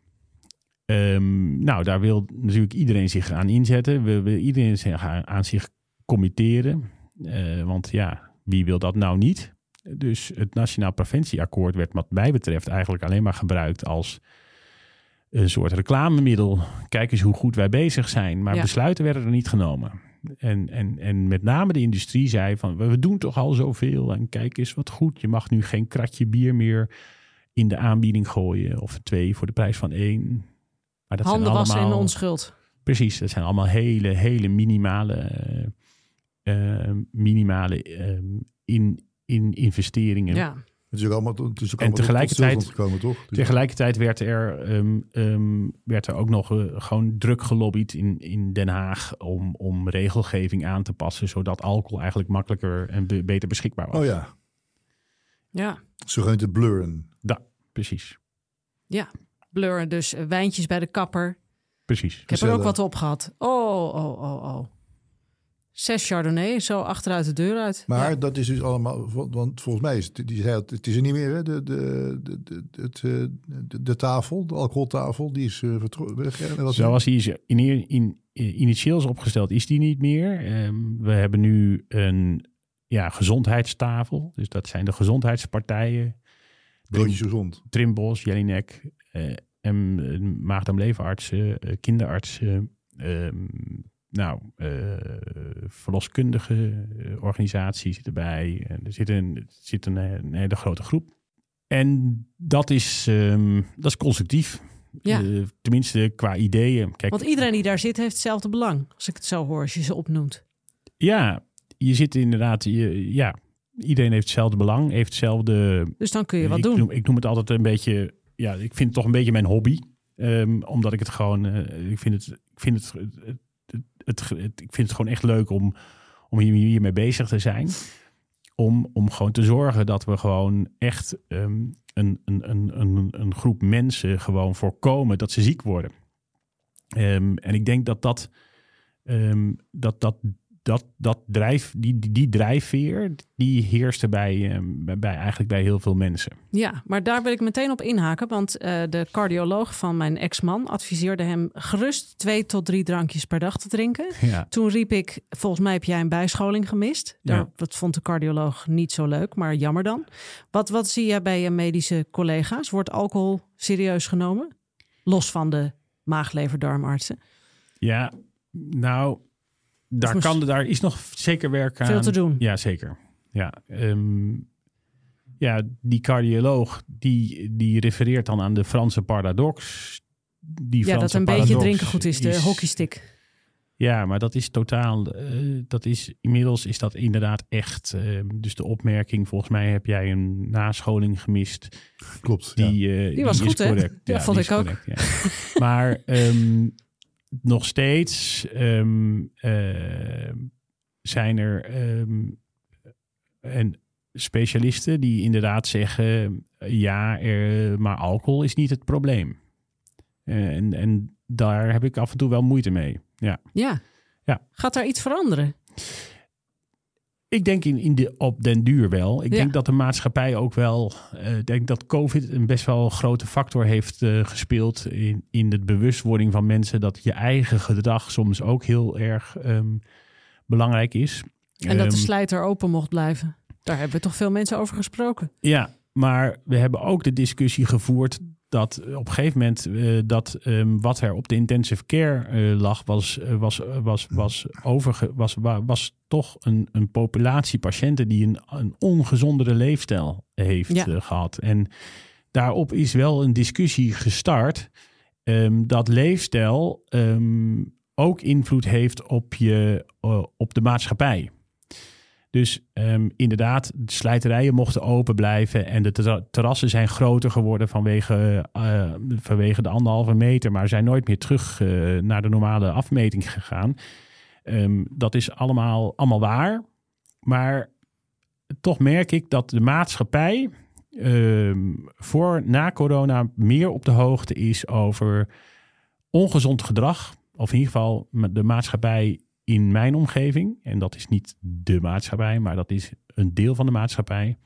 Ehm, nou, daar wil natuurlijk iedereen zich aan inzetten. We wil iedereen zich aan, aan zich committeren. Eh, want ja, wie wil dat nou niet? Dus het Nationaal Preventieakkoord werd wat mij betreft eigenlijk alleen maar gebruikt als een soort reclamemiddel. Kijk eens hoe goed wij bezig zijn. Maar Ja. besluiten werden er niet genomen. En, en, en met name de industrie zei van we doen toch al zoveel. En kijk eens wat goed. Je mag nu geen kratje bier meer in de aanbieding gooien. Of twee voor de prijs van één. Maar dat Handen zijn wassen allemaal, in onschuld. Precies, dat zijn allemaal hele, hele minimale, eh, eh, minimale eh, in, in investeringen. Ja. Het is ook allemaal, het is ook En tegelijkertijd- gekomen, toch? Dus- Tegelijkertijd werd er, ehm, ehm, werd er ook nog eh, gewoon druk gelobbyd in, in Den Haag om, om regelgeving aan te passen, zodat alcohol eigenlijk makkelijker en be- beter beschikbaar was. Oh ja, Ja. het blurren. Da, precies, Blur, dus eh, wijntjes bij de kapper. precies. Ik heb er ook wat op gehad. Oh, oh, oh, oh. Zes Chardonnay, zo achteruit de deur uit. Maar Ja. dat is dus allemaal, want volgens mij is het, die zei, het het is er niet meer, hè? De, de, de, de, het, eh, de, de tafel, de alcoholtafel, die is uh, vertrokken. Zoals die is in, in, in, initieel is opgesteld, is die niet meer. Ehm, we hebben nu een ja, gezondheidstafel. Dus dat zijn de gezondheidspartijen. Broodjes gezond. Trimbos, Jelinek, eh en eh, maag-darm-leverartsen, eh, kinderartsen, ehm, nou, eh, verloskundige eh, organisatie zit erbij. En er zit een, er zit een, eh, een hele grote groep. En dat is, ehm, dat is constructief. Ja. Tenminste, qua ideeën. Kijk, Want iedereen die daar zit heeft hetzelfde belang. Als ik het zo hoor, als je ze opnoemt. ja, je zit inderdaad, je, ja, iedereen heeft hetzelfde belang, heeft hetzelfde Dus dan kun je wat ik doen. Noem, ik noem het altijd een beetje, ja, ik vind het toch een beetje mijn hobby. Ehm, omdat ik het gewoon, ik vind het, ik vind het, het, het, ik vind het gewoon echt leuk om, om hier, hiermee bezig te zijn. Om, om gewoon te zorgen dat we gewoon echt ehm, een, een, een, een, een groep mensen gewoon voorkomen dat ze ziek worden. Ehm, en ik denk dat dat, ehm, dat, dat, dat, dat drijf, die, die, die drijfveer, die heerste bij, ehm, bij, bij eigenlijk bij heel veel mensen. Ja, maar daar wil ik meteen op inhaken. Want eh, de cardioloog van mijn ex-man adviseerde hem gerust twee tot drie drankjes per dag te drinken. Ja. Toen riep ik, volgens mij heb jij een bijscholing gemist. Daar, Ja. Dat vond de cardioloog niet zo leuk, maar jammer dan. Wat, wat zie jij bij je medische collega's? Wordt alcohol serieus genomen? Los van de maag-lever-darmartsen. Ja, nou, daar, kan, daar is nog zeker werk aan. Veel te doen. Ja, zeker. Ja, ehm, ja, die cardioloog die, die refereert dan aan de Franse paradox. Die ja, dat een beetje drinken goed is, de hockeystick. Ja, maar dat is totaal. eh, dat is inmiddels is dat inderdaad echt. eh, dus de opmerking, volgens mij heb jij een nascholing gemist. Klopt. ja. Die, eh, Die was is goed, hè? correct. Ja, vond ik is ook. correct, ja. maar ehm, nog steeds ehm, eh, zijn er ehm, en specialisten die inderdaad zeggen: ja, er, maar alcohol is niet het probleem. En, en daar heb ik af en toe wel moeite mee. Ja. Ja. Ja. Gaat daar iets veranderen? Ik denk in, in de, op den duur wel. Ik Ja. denk dat de maatschappij ook wel. eh, Ik denk dat COVID een best wel grote factor heeft eh, gespeeld. In, in de bewustwording van mensen dat je eigen gedrag soms ook heel erg ehm, belangrijk is. En dat de Ehm, slijter open mocht blijven. Daar hebben toch veel mensen over gesproken. Ja, maar we hebben ook de discussie gevoerd dat op een gegeven moment eh, dat ehm, wat er op de intensive care eh, lag, was, eh, was, was, was, overge, was, wa- was toch een, een populatie patiënten die een, een ongezondere leefstijl heeft Ja. eh, gehad. En daarop is wel een discussie gestart ehm, dat leefstijl ehm, ook invloed heeft op, je, op de maatschappij. Dus ehm, inderdaad, de slijterijen mochten open blijven en de terra- terrassen zijn groter geworden vanwege, eh, vanwege de anderhalve meter, maar zijn nooit meer terug eh, naar de normale afmeting gegaan. Ehm, dat is allemaal, allemaal waar. Maar toch merk ik dat de maatschappij ehm, voor na corona meer op de hoogte is over ongezond gedrag. Of in ieder geval de maatschappij in mijn omgeving. En dat is niet de maatschappij, maar dat is een deel van de maatschappij.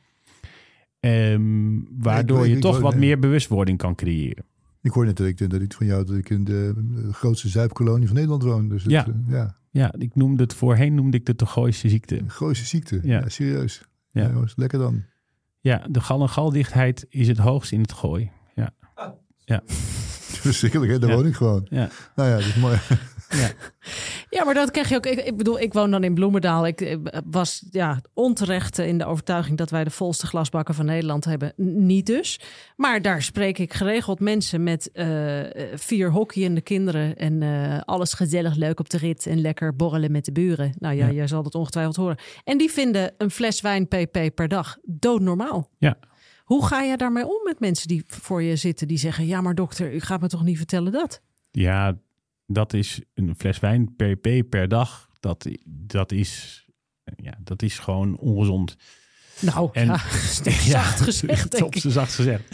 Ehm, waardoor je toch wat meer bewustwording kan creëren. Ik hoor net dat ik van jou dat ik in de grootste zuipkolonie van Nederland woon. Dus het, Ja. eh, ja, Ja, ik noemde het voorheen noemde ik het de Gooise ziekte. een grootste ziekte. Ja. Ja, serieus. Ja. Ja. lekker dan. Ja, de gal- en galdichtheid is het hoogst in het gooi. Ja, Verschrikkelijk, hè? Daar Ja. woon ik gewoon. ja, Nou ja, dat is mooi. ja. Ja, maar dat krijg je ook. Ik, ik bedoel, ik woon dan in Bloemendaal. Ik eh, was ja, onterecht in de overtuiging dat wij de volste glasbakken van Nederland hebben. N- Niet dus. Maar daar spreek ik geregeld mensen met eh, vier hockeyende kinderen. En alles gezellig leuk op de rit. En lekker borrelen met de buren. Nou ja, Ja. jij zal dat ongetwijfeld horen. En die vinden een fles wijn pp per dag doodnormaal. Ja. Hoe ga je daarmee om met mensen die voor je zitten die zeggen: Ja, maar dokter, u gaat me toch niet vertellen dat? Ja, dat is een fles wijn per p per dag. Dat, dat, is, ja, dat is gewoon ongezond. Nou, En- ja, zacht gezegd, denk Op ik. z'n zacht gezegd.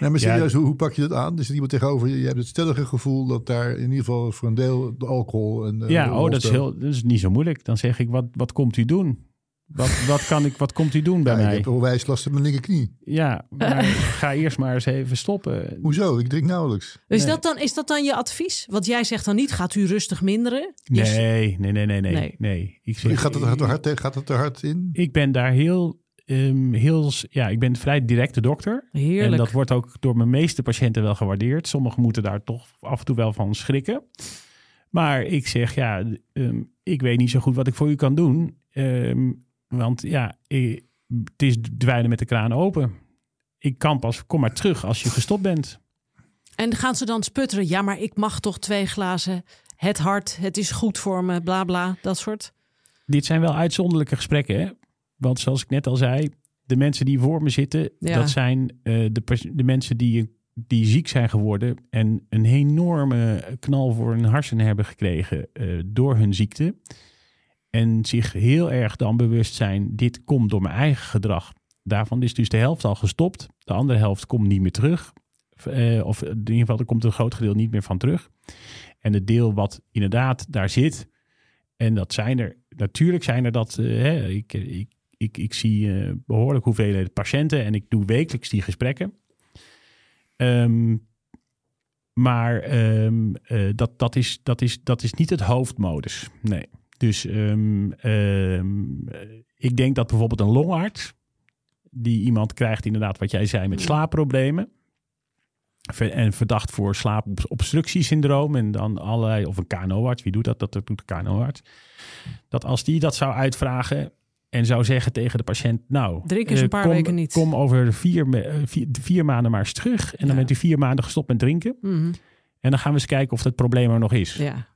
Nee, maar Ja. serieus, hoe, hoe pak je dat aan? Dus iemand tegenover je, je hebt het stellige gevoel dat daar in ieder geval voor een deel de alcohol en eh, Ja, de oh, dat is, heel, dat is niet zo moeilijk. Dan zeg ik, wat, wat komt u doen? Wat, wat, kan ik, wat komt u doen bij Ja, ik mij? heb onwijs last van mijn linkerknie. Ja, maar ga eerst maar eens even stoppen. Hoezo? Ik drink nauwelijks. Is, Nee. dat dan, is dat dan je advies? Want jij zegt dan niet, gaat u rustig minderen? Nee, nee, nee, nee, nee. Nee. nee. Ik, zeg, Gaat het er hard, tegen- gaat het er hard in? ik ben daar heel, ehm, heel, ja, ik ben vrij directe dokter. Heerlijk. En dat wordt ook door mijn meeste patiënten wel gewaardeerd. Sommigen moeten daar toch af en toe wel van schrikken. Maar ik zeg, ja, ehm, ik weet niet zo goed wat ik voor u kan doen. Ehm, want ja, het is dweilen met de kraan open. Ik kan pas, kom maar terug als je gestopt bent. En gaan ze dan sputteren? Ja, maar ik mag toch twee glazen. Het hart, het is goed voor me, bla bla, dat soort. Dit zijn wel uitzonderlijke gesprekken. Hè? Want zoals ik net al zei, de mensen die voor me zitten, Ja. dat zijn eh, de, de mensen die, die ziek zijn geworden en een enorme knal voor hun hersenen hebben gekregen eh, door hun ziekte. En zich heel erg dan bewust zijn, dit komt door mijn eigen gedrag. Daarvan is dus de helft al gestopt. De andere helft komt niet meer terug. Eh, of in ieder geval, er komt een groot gedeelte niet meer van terug. En het deel wat inderdaad daar zit, en dat zijn er, natuurlijk zijn er dat, eh, hè, ik, ik, ik, ik zie eh, behoorlijk hoeveelheden patiënten en ik doe wekelijks die gesprekken. Ehm, maar ehm, eh, dat, dat, is, dat, is, dat is niet het hoofdmodus. Nee. Dus ehm, ehm, eh, ik denk dat bijvoorbeeld een longarts, die iemand krijgt inderdaad wat jij zei met slaapproblemen. Ver- En verdacht voor slaapobstructiesyndroom. En dan allerlei, of een KNO-arts, wie doet dat? Dat doet de KNO-arts. Dat als die dat zou uitvragen. en zou zeggen tegen de patiënt, nou, Drink eens een eh, paar kom, weken niet. Kom over vier, eh, vier, vier maanden maar eens terug. En dan Ja. bent u vier maanden gestopt met drinken. Mhm. En dan gaan we eens kijken of het probleem er nog is. Ja.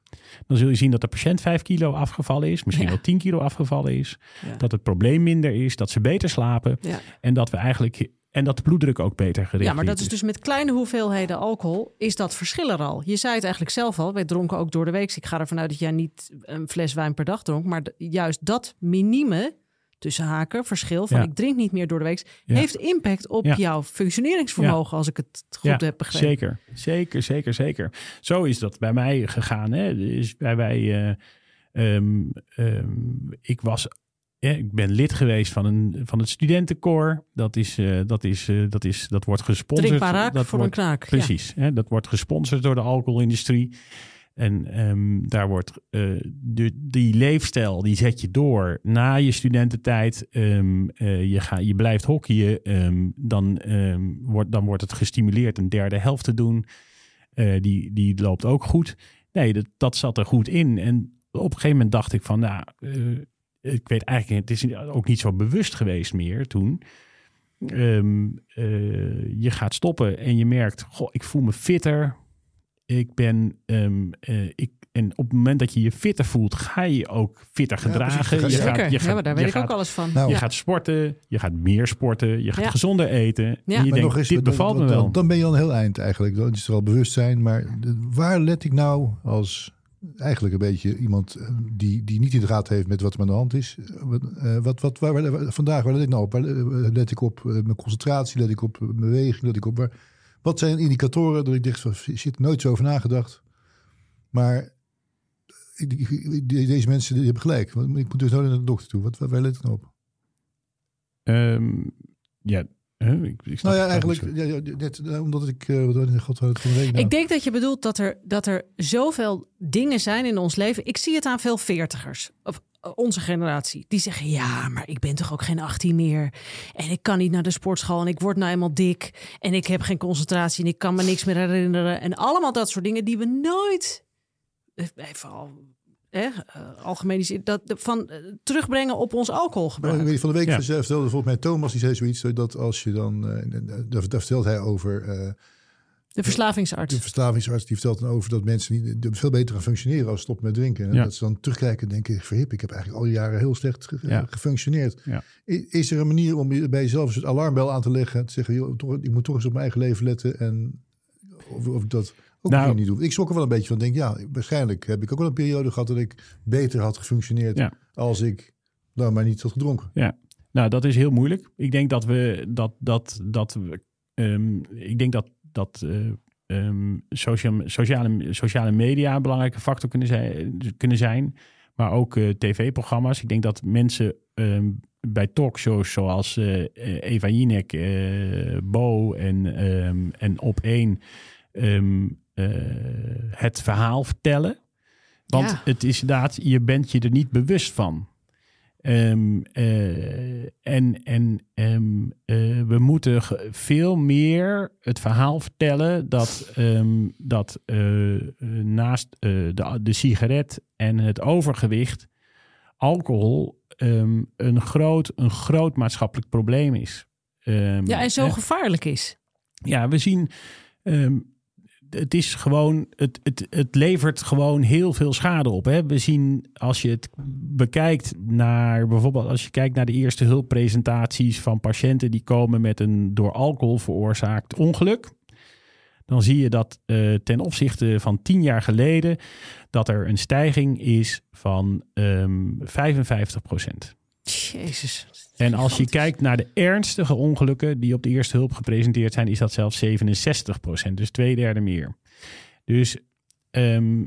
Dan zul je zien dat de patiënt 5 kilo afgevallen is, misschien Ja. wel 10 kilo afgevallen is. Ja. Dat het probleem minder is, dat ze beter slapen. En dat we eigenlijk en dat de bloeddruk ook beter gericht ja, maar dat is dus met kleine hoeveelheden alcohol is dat verschil er al. Je zei het eigenlijk zelf al. Wij dronken ook door de week. Ik ga ervan uit dat jij niet een fles wijn per dag dronk. Maar juist dat minieme, tussen haken, verschil van Ja. ik drink niet meer door de week... Ja. heeft impact op Ja. jouw functioneringsvermogen, als ik het goed heb begrepen. Zeker, zeker, zeker, zeker. Zo is dat bij mij gegaan. Hè. Dus bij wij, eh, ehm, ehm, ik was, ja, ik ben lid geweest van, een, van het studentenkoor. Dat is, eh, dat is, eh, dat is, dat wordt gesponsord. Drinkbaar raak dat voor wordt, een knaak. Ja. Precies, hè, dat wordt gesponsord door de alcoholindustrie. En ehm, daar wordt eh, die leefstijl, die zet je door na je studententijd. Ehm, eh, je, ga, je blijft hockeyen, ehm, dan, wordt, dan wordt het gestimuleerd een derde helft te doen. Eh, die, die loopt ook goed. Nee, dat, dat zat er goed in. En op een gegeven moment dacht ik van, nou, ik weet eigenlijk, het is ook niet zo bewust geweest meer toen. Je gaat stoppen en je merkt, goh, ik voel me fitter. Ik ben, ehm, eh, ik, en op het moment dat je je fitter voelt, ga je je ook fitter Ja, gedragen. precies. je gaat, je gaat, ja, daar je weet ik gaat, ook alles van. Nou, Je ja. gaat sporten, je gaat meer sporten, je gaat Ja. gezonder eten. Ja. En je Maar denkt, nog eens, dit dan- bevalt me dan, wel. Dan, dan ben je al een heel eind eigenlijk. Dan is er al bewustzijn. Maar waar let ik nou als eigenlijk een beetje iemand eh, die, die niet in de gaten heeft met wat er aan de hand is. Wat, eh, wat, wat, waar, waar- vandaag, waar let ik nou op? Waar let ik op mijn concentratie? Let ik op mijn beweging? Let ik op waar, wat zijn indicatoren dat ik dacht van shit, nooit zo over nagedacht. Maar deze mensen die hebben gelijk. Want Ik moet dus nooit naar de dokter toe. Wat, waar, waar let ik nou op? Ehm, ja, huh, ik, ik snap Nou ja, eigenlijk niet ja, ja, net eh, omdat ik... eh, wat? God, had ik van de week nou? Ik denk dat je bedoelt dat er, dat er zoveel dingen zijn in ons leven. Ik zie het aan veel veertigers, of onze generatie. Die zeggen, ja, maar ik ben toch ook geen 18 meer. En ik kan niet naar de sportschool en ik word nou eenmaal dik. En ik heb geen concentratie en ik kan me niks meer herinneren. En allemaal dat soort dingen die we nooit, eh, even al, eh, eh, algemeen, dat, van eh, terugbrengen op ons Nou, ik alcoholgebruik. weet, van de week Ja. vertelde volgens mij Thomas, die zei zoiets, dat als je dan, eh, daar, vertelt hij over, eh, De verslavingsarts. de verslavingsarts, die vertelt dan over dat mensen niet, veel beter gaan functioneren als ze stoppen met drinken. En Ja. dat ze dan terugkijken en denken, verhip, ik heb eigenlijk al die jaren heel slecht ge- Ja. gefunctioneerd. Ja. Is er een manier om bij jezelf een soort alarmbel aan te leggen, te zeggen, joh, toch, ik moet toch eens op mijn eigen leven letten en of, of ik dat ook Nou- niet doe. Ik schrok er wel een beetje van, denk ja, waarschijnlijk heb ik ook wel een periode gehad dat ik beter had gefunctioneerd Ja. als ik nou maar niet had gedronken. Nou, dat is heel moeilijk. Ik denk dat we dat dat dat we, ehm, ik denk dat dat social, sociale, sociale media een belangrijke factor kunnen zijn, kunnen zijn. Maar ook eh, tv-programma's. Ik denk dat mensen ehm, bij talkshows zoals eh, Eva Jinek, Bo en, ehm, en Op één ehm, eh, het verhaal vertellen. Want Ja. het is inderdaad, je bent je er niet bewust van. Ehm, eh, en en ehm, eh, we moeten veel meer het verhaal vertellen dat, ehm, dat eh, naast de, de sigaret en het overgewicht alcohol een, groot, een groot maatschappelijk probleem is. Ja, en zo hè? gevaarlijk is. Ja, we zien. ehm, het is gewoon. Het, het, het levert gewoon heel veel schade op. Hè? We zien als je het bekijkt naar bijvoorbeeld als je kijkt naar de eerste hulppresentaties van patiënten die komen met een door alcohol veroorzaakt ongeluk. Dan zie je dat eh, ten opzichte van tien jaar geleden dat er een stijging is van ehm 55 procent. Jezus. En als je kijkt naar de ernstige ongelukken die op de eerste hulp gepresenteerd zijn, is dat zelfs 67% Dus twee derde meer. Dus ehm,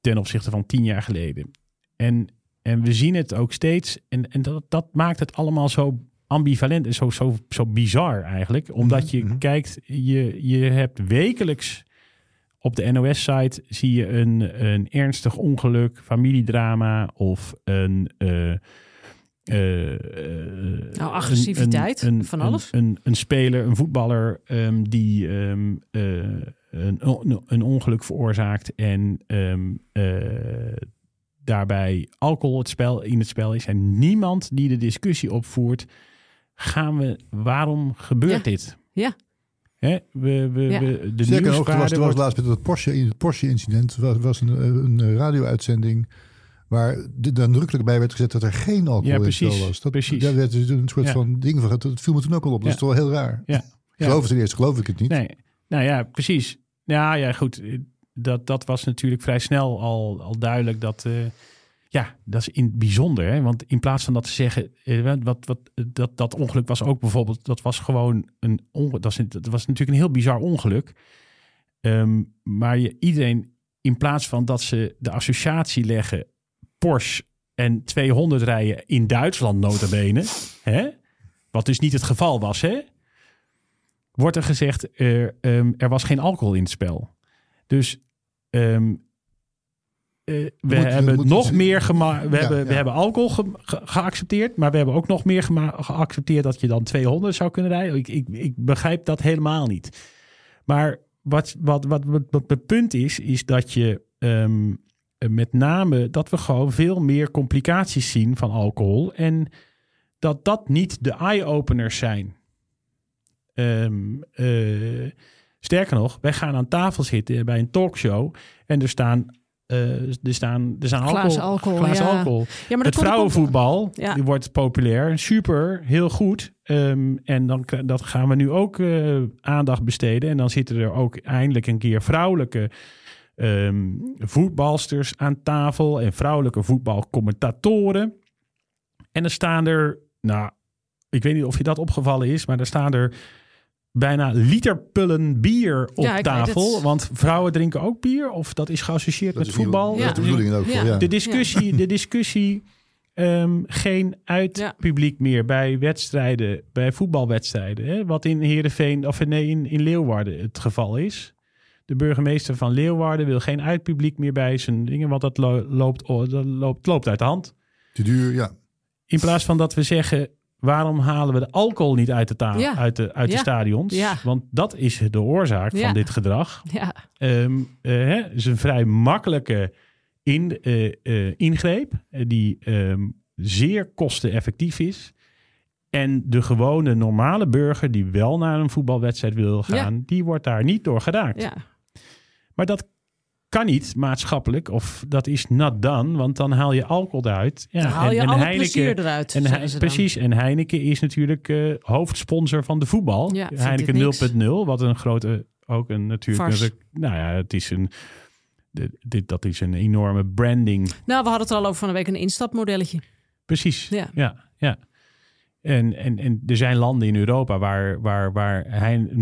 ten opzichte van tien jaar geleden. En, en we zien het ook steeds. En, en dat, dat maakt het allemaal zo ambivalent en zo, zo, zo bizar eigenlijk. Omdat je Mhm. kijkt, je, je hebt wekelijks op de NOS-site zie je een, een ernstig ongeluk, familiedrama of een. eh, Nou, agressiviteit, een, een, van alles. Een, een, speler, een voetballer ehm, die ehm, eh, een, on- een ongeluk veroorzaakt en ehm, eh, daarbij alcohol het spel, in het spel is. En niemand die de discussie opvoert. Gaan we, waarom gebeurt Ja. dit? Ja. Hè? We, we, Ja. we, de Sterker nog, er was, er was wordt- laatst met het Porsche, het Porsche-incident was, was een, een radio-uitzending waar de- nadrukkelijk bij werd gezet dat er geen alcohol Ja, in spel was. Dat, precies. Daar werd dus een soort Ja. van ding van. Dat viel me toen ook al op. Dat is toch wel heel raar. Ja. Geloof het ten eerste, geloof ik het niet. Nee, nou ja, precies. Ja, ja, goed. Dat, dat was natuurlijk vrij snel al, al duidelijk dat. eh, ja, dat is in het bijzonder. Hè? Want in plaats van dat te zeggen. eh, wat, wat, dat, dat ongeluk was ook bijvoorbeeld. Dat was gewoon een. dat was natuurlijk een heel bizar ongeluk. Ehm, maar je, iedereen. In plaats van dat ze de associatie leggen. Porsche en 200 rijden in Duitsland, notabene. Hè? Wat dus niet het geval was, hè? wordt er gezegd, er, ehm, er was geen alcohol in het spel. Dus ehm, eh, we moet- hebben moet nog meer gema- we, Ja, hebben, we hebben alcohol ge- ge- geaccepteerd, maar we hebben ook nog meer geaccepteerd dat je dan 200 zou kunnen rijden. Ik, ik, ik begrijp dat helemaal niet. Maar wat, wat, wat, wat, wat het punt is, is dat je ehm, met name dat we gewoon veel meer complicaties zien van alcohol en dat dat niet de eye-openers zijn. Ehm, eh, sterker nog, wij gaan aan tafel zitten bij een talkshow en er staan, eh, er staan, er staan Glazen alcohol. ja. alcohol. Ja, Het komt- vrouwenvoetbal Ja. die wordt populair. Super, heel goed. Ehm, en dan, dat gaan we nu ook eh, aandacht besteden. En dan zitten er ook eindelijk een keer vrouwelijke ehm, voetbalsters aan tafel. En vrouwelijke voetbalcommentatoren. En dan staan er, nou, ik weet niet of je dat opgevallen is, maar er staan er bijna literpullen bier op Ja, tafel. Want vrouwen drinken ook bier. Of dat is geassocieerd Dat met is voetbal. Dat is de bedoeling ook Ja. ja. De discussie, de discussie ehm, geen Ja. uitpubliek meer bij wedstrijden, bij voetbalwedstrijden. Hè? Wat in Heerenveen, of nee, in, in Leeuwarden het geval is. De burgemeester van Leeuwarden wil geen uitpubliek meer bij zijn dingen, want dat lo- loopt, dat loopt, loopt uit de hand. Te duur, ja. In plaats van dat we zeggen, waarom halen we de alcohol niet uit de, Ja. uit de, uit de stadions? Ja. Want dat is de oorzaak Ja. van dit gedrag. Ja, Ehm eh, hè, is een vrij makkelijke in, eh, eh, ingreep die ehm, zeer kosteneffectief is. En de gewone normale burger die wel naar een voetbalwedstrijd wil gaan, die wordt daar niet door geraakt. ja. Maar dat kan niet maatschappelijk of dat is not done, want dan haal je alcohol eruit. Ja, Dan haal je en, en alle Heineken, plezier eruit. en dan. precies, en Heineken is natuurlijk eh, hoofdsponsor van de voetbal. Ja, Heineken dit niks. 0.0, wat een grote, ook een natuurlijk, Vars. nou ja, het is een, dit, dat is een enorme branding. Nou, we hadden het er al over van de week een instapmodelletje. Precies, Ja. ja, ja. En, en, en er zijn landen in Europa waar, waar, waar hij 0.0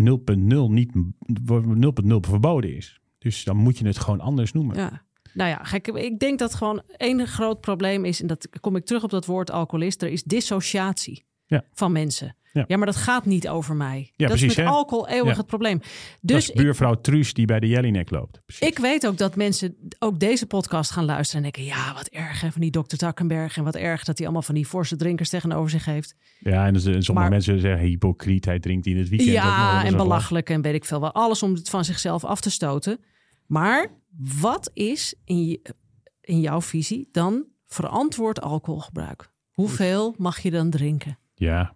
niet 0.0 verboden is. Dus dan moet je het gewoon anders noemen. Ja. Nou ja, gek, ik denk dat gewoon één groot probleem is, en dat kom ik terug op dat woord alcoholist, er is dissociatie Ja. van mensen. Ja. Ja. maar dat gaat niet over mij. dat precies, is met hè? alcohol eeuwig Ja. het probleem. dat Dus is buurvrouw Truus die bij de Jellinek loopt. Precies. ik weet ook dat mensen ook deze podcast gaan luisteren en denken, ja, wat erg hè, van die dokter Takkenberg en wat erg dat hij allemaal van die forse drinkers tegenover zich heeft. Ja, en dus, sommige Maar- mensen zeggen hypocriet, hij drinkt in het weekend. Ja, en belachelijk en weet ik veel wel. Alles om het van zichzelf af te stoten. Maar wat is in, je, in jouw visie dan verantwoord alcoholgebruik? Hoeveel mag je dan drinken? Ja.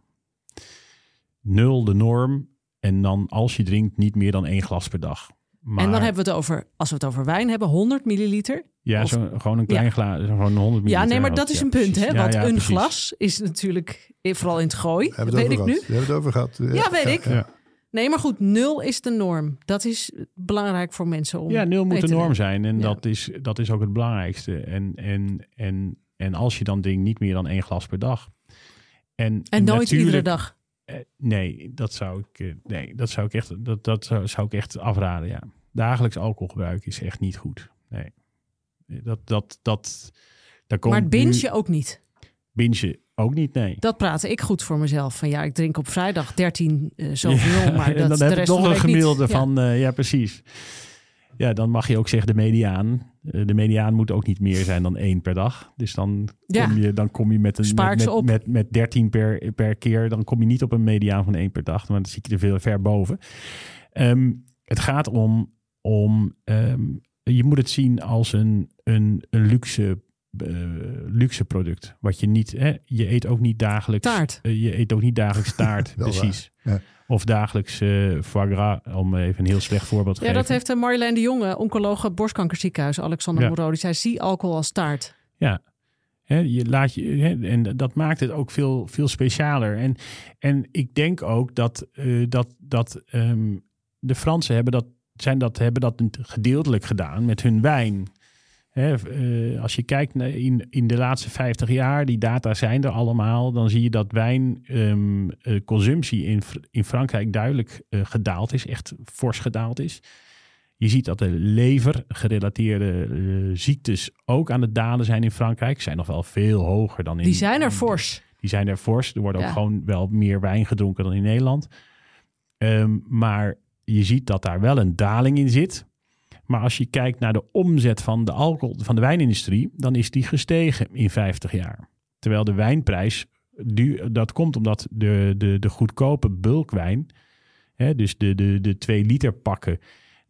Nul de norm. En dan als je drinkt, niet meer dan één glas per dag. Maar, En dan hebben we het over, als we het over wijn hebben, 100 milliliter. Ja, of- zo, gewoon een klein Ja. glaas. Gewoon 100 Ja, nee, milliliter. maar dat is Ja, een punt, precies. hè? Ja, Want ja, een precies. glas is natuurlijk, vooral in het gooi, dat weet ik gehad. nu. We hebben het over gehad. Ja, weet ik. Nee, maar goed, nul is de norm. Dat is belangrijk voor mensen om Ja, nul moet de norm nemen. zijn. En Ja. dat, is, dat is ook het belangrijkste. En, en, en, en als je dan drinkt, niet meer dan één glas per dag. En, En nooit natuurlijk- iedere dag. Eh, nee, dat zou ik, eh, nee, dat zou ik echt, dat, dat zou, zou ik echt afraden. Ja. Dagelijks alcoholgebruik is echt niet goed. Nee, dat, dat, dat, daar komt Maar het binge je ook niet. binge ook niet. Nee. Dat praatte ik goed voor mezelf. Van ja, ik drink op vrijdag 13 eh zoveel, maar en dat dan de heb rest ik nog een niet. gemiddelde Ja. van, eh, ja, precies. Ja, dan mag je ook zeggen de mediaan. Eh, de mediaan moet ook niet meer zijn dan één per dag. Dus dan Ja. kom je, dan kom je met, een, met, met, met, met 13 per, per keer. Dan kom je niet op een mediaan van één per dag. Maar dan zit je er veel ver boven. Ehm, het gaat om, om ehm, je moet het zien als een, een, een luxe eh, luxe product. Wat je niet, hè, je eet ook niet dagelijks. Taart. eh, je eet ook niet dagelijks taart, precies. Ja. Of dagelijks eh foie gras, om even een heel slecht voorbeeld te Ja, geven. dat heeft Marjolein de Jonge, oncologe borstkankerziekenhuis, Alexander Ja. Moreau. Die zei, zie alcohol als taart. Ja. Hè, je laat je, hè, en dat maakt het ook veel, veel specialer. En, en ik denk ook dat, eh, dat, dat ehm, de Fransen hebben dat, zijn dat, hebben dat gedeeltelijk gedaan met hun wijn. Hè, eh, als je kijkt naar in, in de laatste 50 jaar, die data zijn er allemaal, dan zie je dat wijnconsumptie in, Fr- in Frankrijk duidelijk eh, gedaald is, echt fors gedaald is. Je ziet dat de levergerelateerde eh, ziektes ook aan het dalen zijn in Frankrijk. Zijn nog wel veel hoger dan in... Die zijn er fors. Die zijn er fors. Er wordt ook gewoon wel meer wijn gedronken dan in Nederland. Ehm, maar je ziet dat daar wel een daling in zit. Maar als je kijkt naar de omzet van de alcohol, van de wijnindustrie, dan is die gestegen in 50 jaar. Terwijl de wijnprijs, du- dat komt omdat de, de, de goedkope bulkwijn, hè, dus de, de, de 2 liter pakken,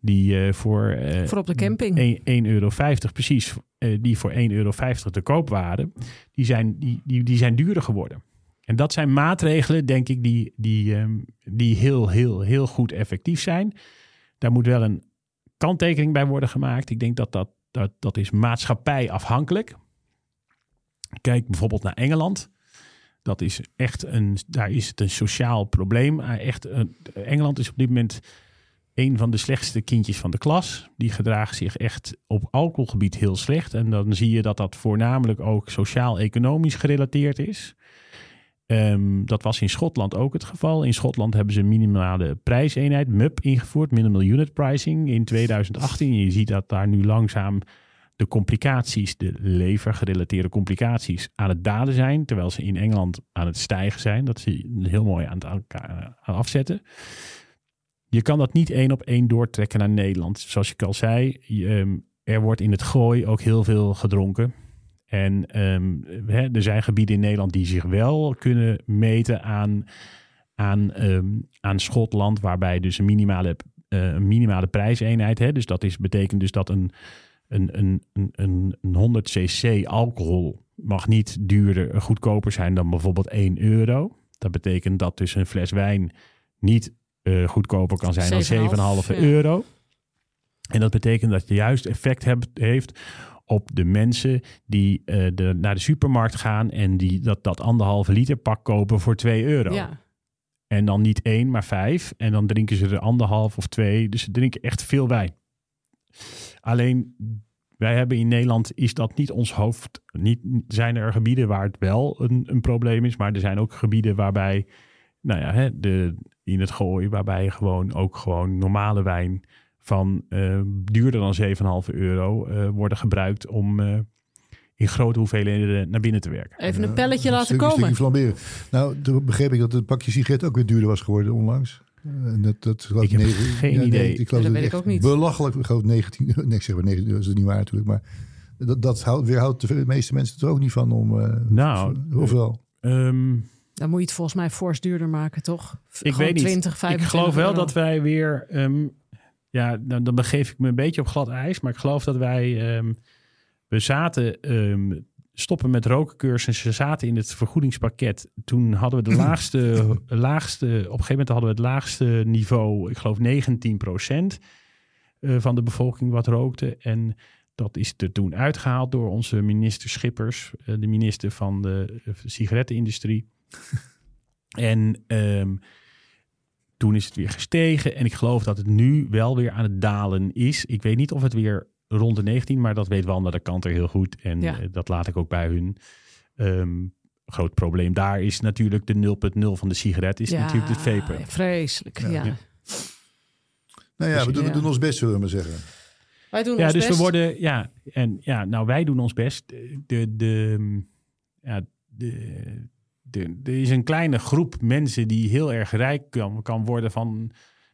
die eh, voor eh, Voor op de camping. 1,50 euro, precies, eh, die voor 1,50 euro te koop waren, die zijn, die, die, die zijn duurder geworden. En dat zijn maatregelen, denk ik, die, die, ehm, die heel, heel, heel goed effectief zijn. Daar moet wel een kanttekening bij worden gemaakt. Ik denk dat dat, dat, dat is maatschappijafhankelijk. Kijk bijvoorbeeld naar Engeland. Dat is echt een, daar is het een sociaal probleem. Eh, Echt, een- Engeland is op dit moment een van de slechtste kindjes van de klas. Die gedragen zich echt op alcoholgebied heel slecht. En dan zie je dat dat voornamelijk ook sociaal-economisch gerelateerd is. Ehm, dat was in Schotland ook het geval. In Schotland hebben ze een minimale prijseenheid, MUP, ingevoerd. Minimal Unit Pricing in 2018. En je ziet dat daar nu langzaam de complicaties, de levergerelateerde complicaties, aan het dalen zijn. Terwijl ze in Engeland aan het stijgen zijn. Dat ze heel mooi aan het aan afzetten. Je kan dat niet één op één doortrekken naar Nederland. Zoals ik al zei, ehm, er wordt in het gooi ook heel veel gedronken. En ehm, hè, er zijn gebieden in Nederland die zich wel kunnen meten aan, aan, ehm, aan Schotland, waarbij dus een minimale, eh, een minimale prijseenheid. Hè, dus dat is, betekent dus dat een, een, een, een, een, een 100 cc alcohol mag niet duurder, goedkoper zijn dan bijvoorbeeld 1 euro. Dat betekent dat dus een fles wijn niet eh, goedkoper kan zijn dan 7,5, 7,5 ja. euro. En dat betekent dat je juist effect hebt, heeft op de mensen die eh, de, naar de supermarkt gaan en die dat, dat anderhalve liter pak kopen voor 2 euro. Ja. En dan niet één, maar vijf. En dan drinken ze er anderhalf of twee. Dus ze drinken echt veel wijn. Alleen wij hebben in Nederland, is dat niet ons hoofd. Niet, zijn er gebieden waar het wel een, een probleem is. Maar er zijn ook gebieden waarbij, nou ja, hè, de, in het gooi, waarbij je gewoon ook gewoon normale wijn van eh, duurder dan 7,5 euro eh, worden gebruikt om eh, in grote hoeveelheden naar binnen te werken. Even een Ja, pelletje laten stukje- komen. stukje flamberen. Nou, toen begreep ik dat het pakje sigaret ook weer duurder was geworden onlangs. En dat, dat geloof Ik heb negen- geen idee. ik geloof Dat het weet ik ook niet. Belachelijk, ik geloof 19, nee, ik zeg maar 19, dat is niet waar natuurlijk, maar dat, dat houdt, weerhoudt de meeste mensen er ook niet van om, eh, Nou, of wel? Ehm, Dan moet je het volgens mij fors duurder maken, toch? Ik Gewoon weet niet. 20, ik 25 geloof wel euro. dat wij weer. ehm, ja, dan, dan begeef ik me een beetje op glad ijs. Maar ik geloof dat wij. ehm, we zaten. ehm, stoppen met rokencursussen. zaten in het vergoedingspakket. Toen hadden we de laagste. laagste op een gegeven moment hadden we het laagste niveau. Ik geloof 19 procent. van de bevolking wat rookte. En dat is er toen uitgehaald door onze minister Schippers. eh, de minister van de eh, sigarettenindustrie. en. ehm, toen is het weer gestegen. En ik geloof dat het nu wel weer aan het dalen is. Ik weet niet of het weer rond de 19, maar dat weet Wanda de Kanter heel goed. En Ja. eh, dat laat ik ook bij hun. Ehm, groot probleem daar is natuurlijk de 0.0 van de sigaret. Is natuurlijk het vapen. Vreselijk, ja. Ja. Ja. Nou ja, Dus we doen, ja. we doen ons best, zullen we maar zeggen. Wij doen Ja, ons dus best. we worden, ja, en ja, nou wij doen ons best. De, de, ja, de, de, er is een kleine groep mensen die heel erg rijk kan, kan worden van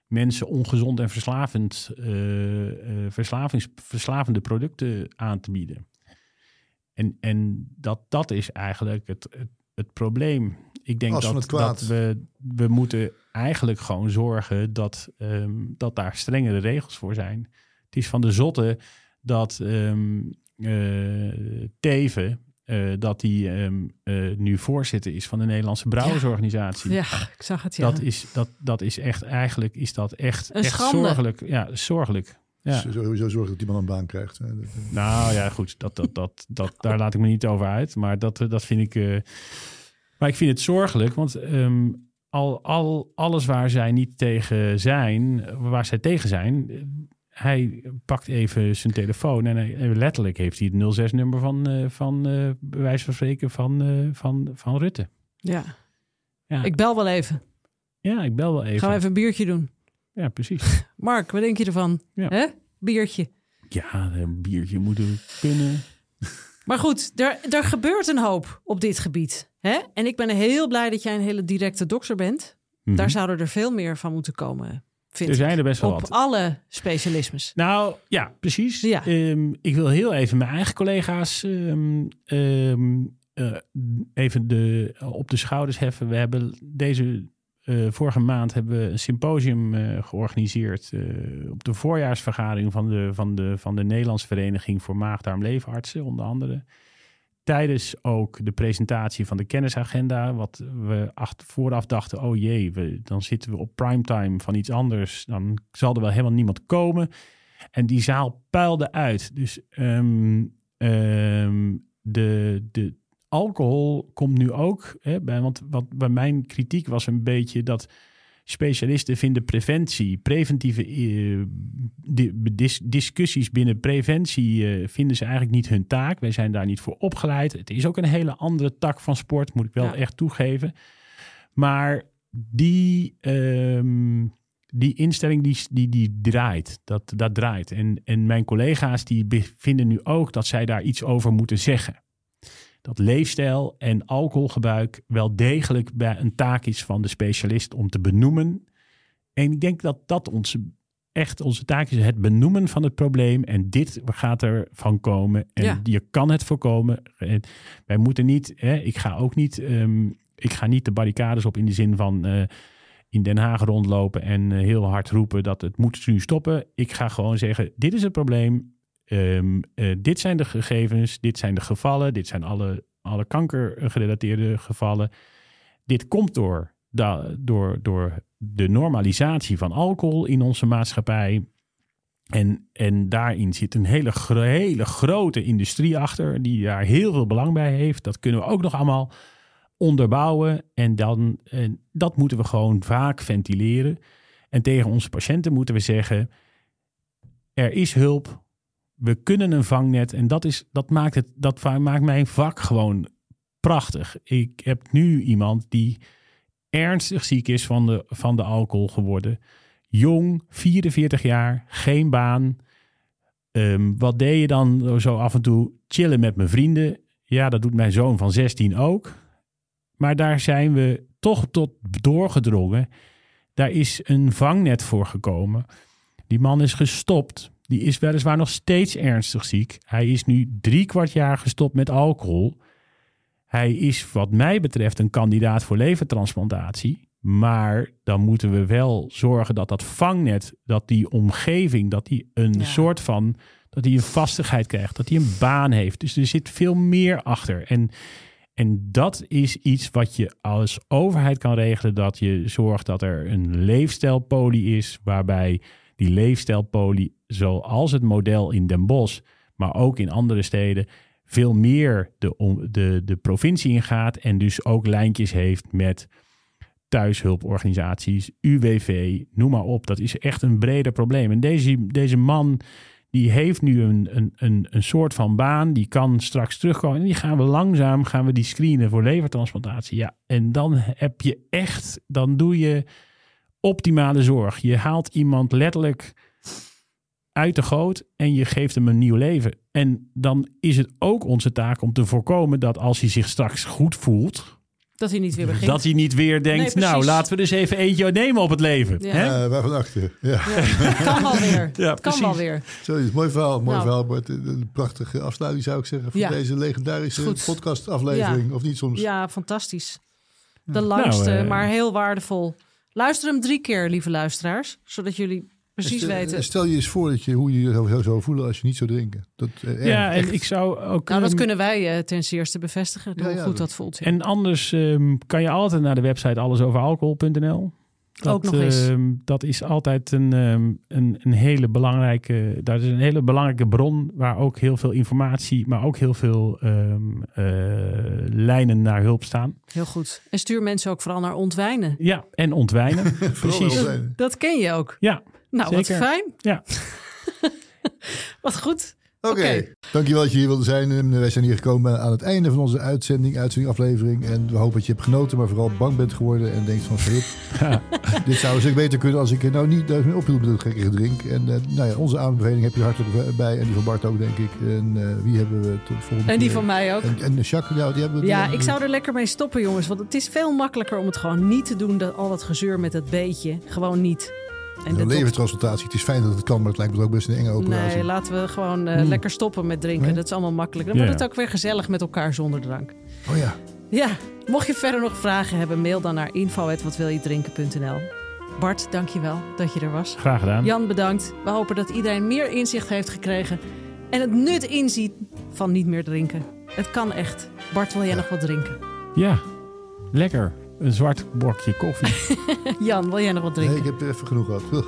mensen ongezond en verslavend, verslavings, verslavende producten aan te bieden. En, en dat, dat is eigenlijk het, het, het probleem. Ik denk dat, dat we, we moeten eigenlijk gewoon zorgen dat, ehm, dat daar strengere regels voor zijn. Het is van de zotte dat, eh, Teven, eh, dat hij ehm, eh, nu voorzitter is van de Nederlandse Brouwersorganisatie. Ja, ik zag het, ja. Dat is, dat, dat is echt, eigenlijk is dat echt, Een echt schande. zorgelijk. Ja, zorgelijk. Ja. Dus Sowieso zorgen dat iemand een baan krijgt. hè. Nou ja, goed, dat, dat, dat, dat, daar laat ik me niet over uit. Maar dat, eh, dat vind ik. eh, maar ik vind het zorgelijk, want ehm, al, al, alles waar zij niet tegen zijn, waar zij tegen zijn. Hij pakt even zijn telefoon en hij, letterlijk heeft hij het 06-nummer van, eh, van eh, bij wijze van spreken, van, eh, van, van Rutte. ja. Ja, Ik bel wel even. ja, ik bel wel even. Gaan we even een biertje doen. Ja, precies. Mark, wat denk je ervan? Ja. Hè? Biertje. Ja, een biertje moeten kunnen. Maar goed, er, er gebeurt een hoop op dit gebied. Hè? En ik ben heel blij dat jij een hele directe dokter bent. Mhm. Daar zouden er veel meer van moeten komen, vind Er zijn er best wel Op wat. alle specialismes. Nou ja, precies. Ja. Ehm, ik wil heel even mijn eigen collega's ehm, ehm, eh, even de, op de schouders heffen. We hebben deze eh, vorige maand hebben we een symposium eh, georganiseerd op de voorjaarsvergadering van de, van, de, van de Nederlandse Vereniging voor Maag-Darm-Leverartsen, onder andere. Tijdens ook de presentatie van de kennisagenda, wat we vooraf dachten, oh jee, dan zitten we op primetime van iets anders. Dan zal er wel helemaal niemand komen. En die zaal puilde uit. Dus ehm, ehm, de, de alcohol komt nu ook. Hè, bij, want wat bij mijn kritiek was een beetje dat specialisten vinden preventie, preventieve eh, di- dis- discussies binnen preventie eh, vinden ze eigenlijk niet hun taak. Wij zijn daar niet voor opgeleid. Het is ook een hele andere tak van sport, moet ik wel Ja. echt toegeven. Maar die, ehm, die instelling die, die, die draait, dat, dat draait. En, en mijn collega's die vinden nu ook dat zij daar iets over moeten zeggen. Dat leefstijl en alcoholgebruik wel degelijk bij een taak is van de specialist om te benoemen. En ik denk dat dat onze, echt onze taak is, het benoemen van het probleem. En dit gaat er van komen. En Ja. je kan het voorkomen. En wij moeten niet, hè, ik ga ook niet, ehm, ik ga niet de barricades op in de zin van eh, in Den Haag rondlopen en eh, heel hard roepen dat het moet nu stoppen. Ik ga gewoon zeggen, dit is het probleem. Ehm, eh, dit zijn de gegevens, dit zijn de gevallen, dit zijn alle, alle kankergerelateerde gevallen. Dit komt door, door, door de normalisatie van alcohol in onze maatschappij. En, en daarin zit een hele, hele grote industrie achter, die daar heel veel belang bij heeft. Dat kunnen we ook nog allemaal onderbouwen. En, dan, en dat moeten we gewoon vaak ventileren. En tegen onze patiënten moeten we zeggen: er is hulp. We kunnen een vangnet. En dat, is, dat, maakt, het, dat maakt mijn vak gewoon prachtig. Ik heb nu iemand die ernstig ziek is van de, van de alcohol geworden. Jong, 44 jaar, geen baan. Ehm, wat deed je dan zo af en toe? Chillen met mijn vrienden. Ja, dat doet mijn zoon van 16 ook. Maar daar zijn we toch tot doorgedrongen. Daar is een vangnet voor gekomen. Die man is gestopt. Die is weliswaar nog steeds ernstig ziek. Hij is nu drie kwart jaar gestopt met alcohol. Hij is wat mij betreft een kandidaat voor levertransplantatie. Maar dan moeten we wel zorgen dat dat vangnet, dat die omgeving, dat die een Ja. soort van, dat hij een vastigheid krijgt, dat hij een baan heeft. Dus er zit veel meer achter. En, en dat is iets wat je als overheid kan regelen, dat je zorgt dat er een leefstijlpolie is, waarbij die leefstijlpolie, zoals het model in Den Bosch, maar ook in andere steden, veel meer de, de, de provincie ingaat en dus ook lijntjes heeft met thuishulporganisaties, UWV, noem maar op. Dat is echt een breder probleem. En deze, deze man die heeft nu een, een, een, een soort van baan, die kan straks terugkomen. En die gaan we langzaam, gaan we die screenen voor levertransplantatie. Ja, en dan heb je echt, dan doe je optimale zorg. Je haalt iemand letterlijk uit de goot en je geeft hem een nieuw leven. En dan is het ook onze taak om te voorkomen dat als hij zich straks goed voelt, Dat hij niet weer begint. dat hij niet weer denkt, nou laten we dus even eentje nemen op het leven. Ja. Hè? Eh, waarvan achter? Ja. Ja, het kan wel weer. Ja, het kan precies. wel weer. Sorry, mooi verhaal, mooi Nou. verhaal. Maar het- een prachtige afsluiting zou ik zeggen Ja. deze legendarische Goed. podcastaflevering. Of niet soms? Ja, fantastisch. De langste, Nou, eh, maar heel waardevol. Luister hem drie keer, lieve luisteraars. Zodat jullie precies Stel- weten. Stel je eens voor dat je, hoe je je zo zou voelen als je niet zou drinken. Dat, eh, Ja, echt. en ik zou ook... Nou, dat ehm, kunnen wij eh, ten eerste bevestigen. Ja, Hoe ja, goed dat- dat voelt. ja. En anders ehm, kan je altijd naar de website allesoveralcohol.nl. Ook nog eens. ehm, dat is altijd een, ehm, een, een hele belangrijke. Dat is een hele belangrijke bron waar ook heel veel informatie, maar ook heel veel ehm, eh, lijnen naar hulp staan. Heel goed. En stuur mensen ook vooral naar ontwijnen. Ja, en ontwijnen. Precies. Dat ken je ook. Ja, Nou, wat Zeker. fijn. Ja. wat goed. Oké, Oké. dankjewel dat je hier wilde zijn. En Wij zijn hier gekomen aan het einde van onze uitzending, uitzending aflevering. En we hopen dat je hebt genoten, maar vooral bang bent geworden en denkt van verhip. dit zou een stuk beter kunnen als ik er nou niet duizend ophield met het gekke drink. En eh, nou ja, onze aanbeveling heb je hartelijk bij. En die van Bart ook, denk ik. En eh, wie hebben we tot de volgende En die keer? van mij ook. En, en Jacques, ja, die hebben we. Ja, ik zou er lekker mee stoppen, jongens. Want het is veel makkelijker om het gewoon niet te doen. Dat, al dat gezeur met dat beetje. Gewoon niet. En Een de. Het is fijn dat het kan, maar het lijkt me ook best een enge operatie. Nee, laten we gewoon eh, Hmm. lekker stoppen met drinken. Nee? Dat is allemaal makkelijk. Dan Ja. wordt het ook weer gezellig met elkaar zonder drank. Oh ja. Ja, mocht je verder nog vragen hebben, mail dan naar info.watwiljedrinken.nl. Bart, dankjewel dat je er was. graag gedaan. Jan, bedankt. We hopen dat iedereen meer inzicht heeft gekregen. En het nut inziet van niet meer drinken. Het kan echt. Bart, wil jij nog wat drinken? Ja, lekker. Een zwart bordje koffie. Jan, wil jij nog wat Nee, drinken? ik heb er even genoeg gehad. Ugh.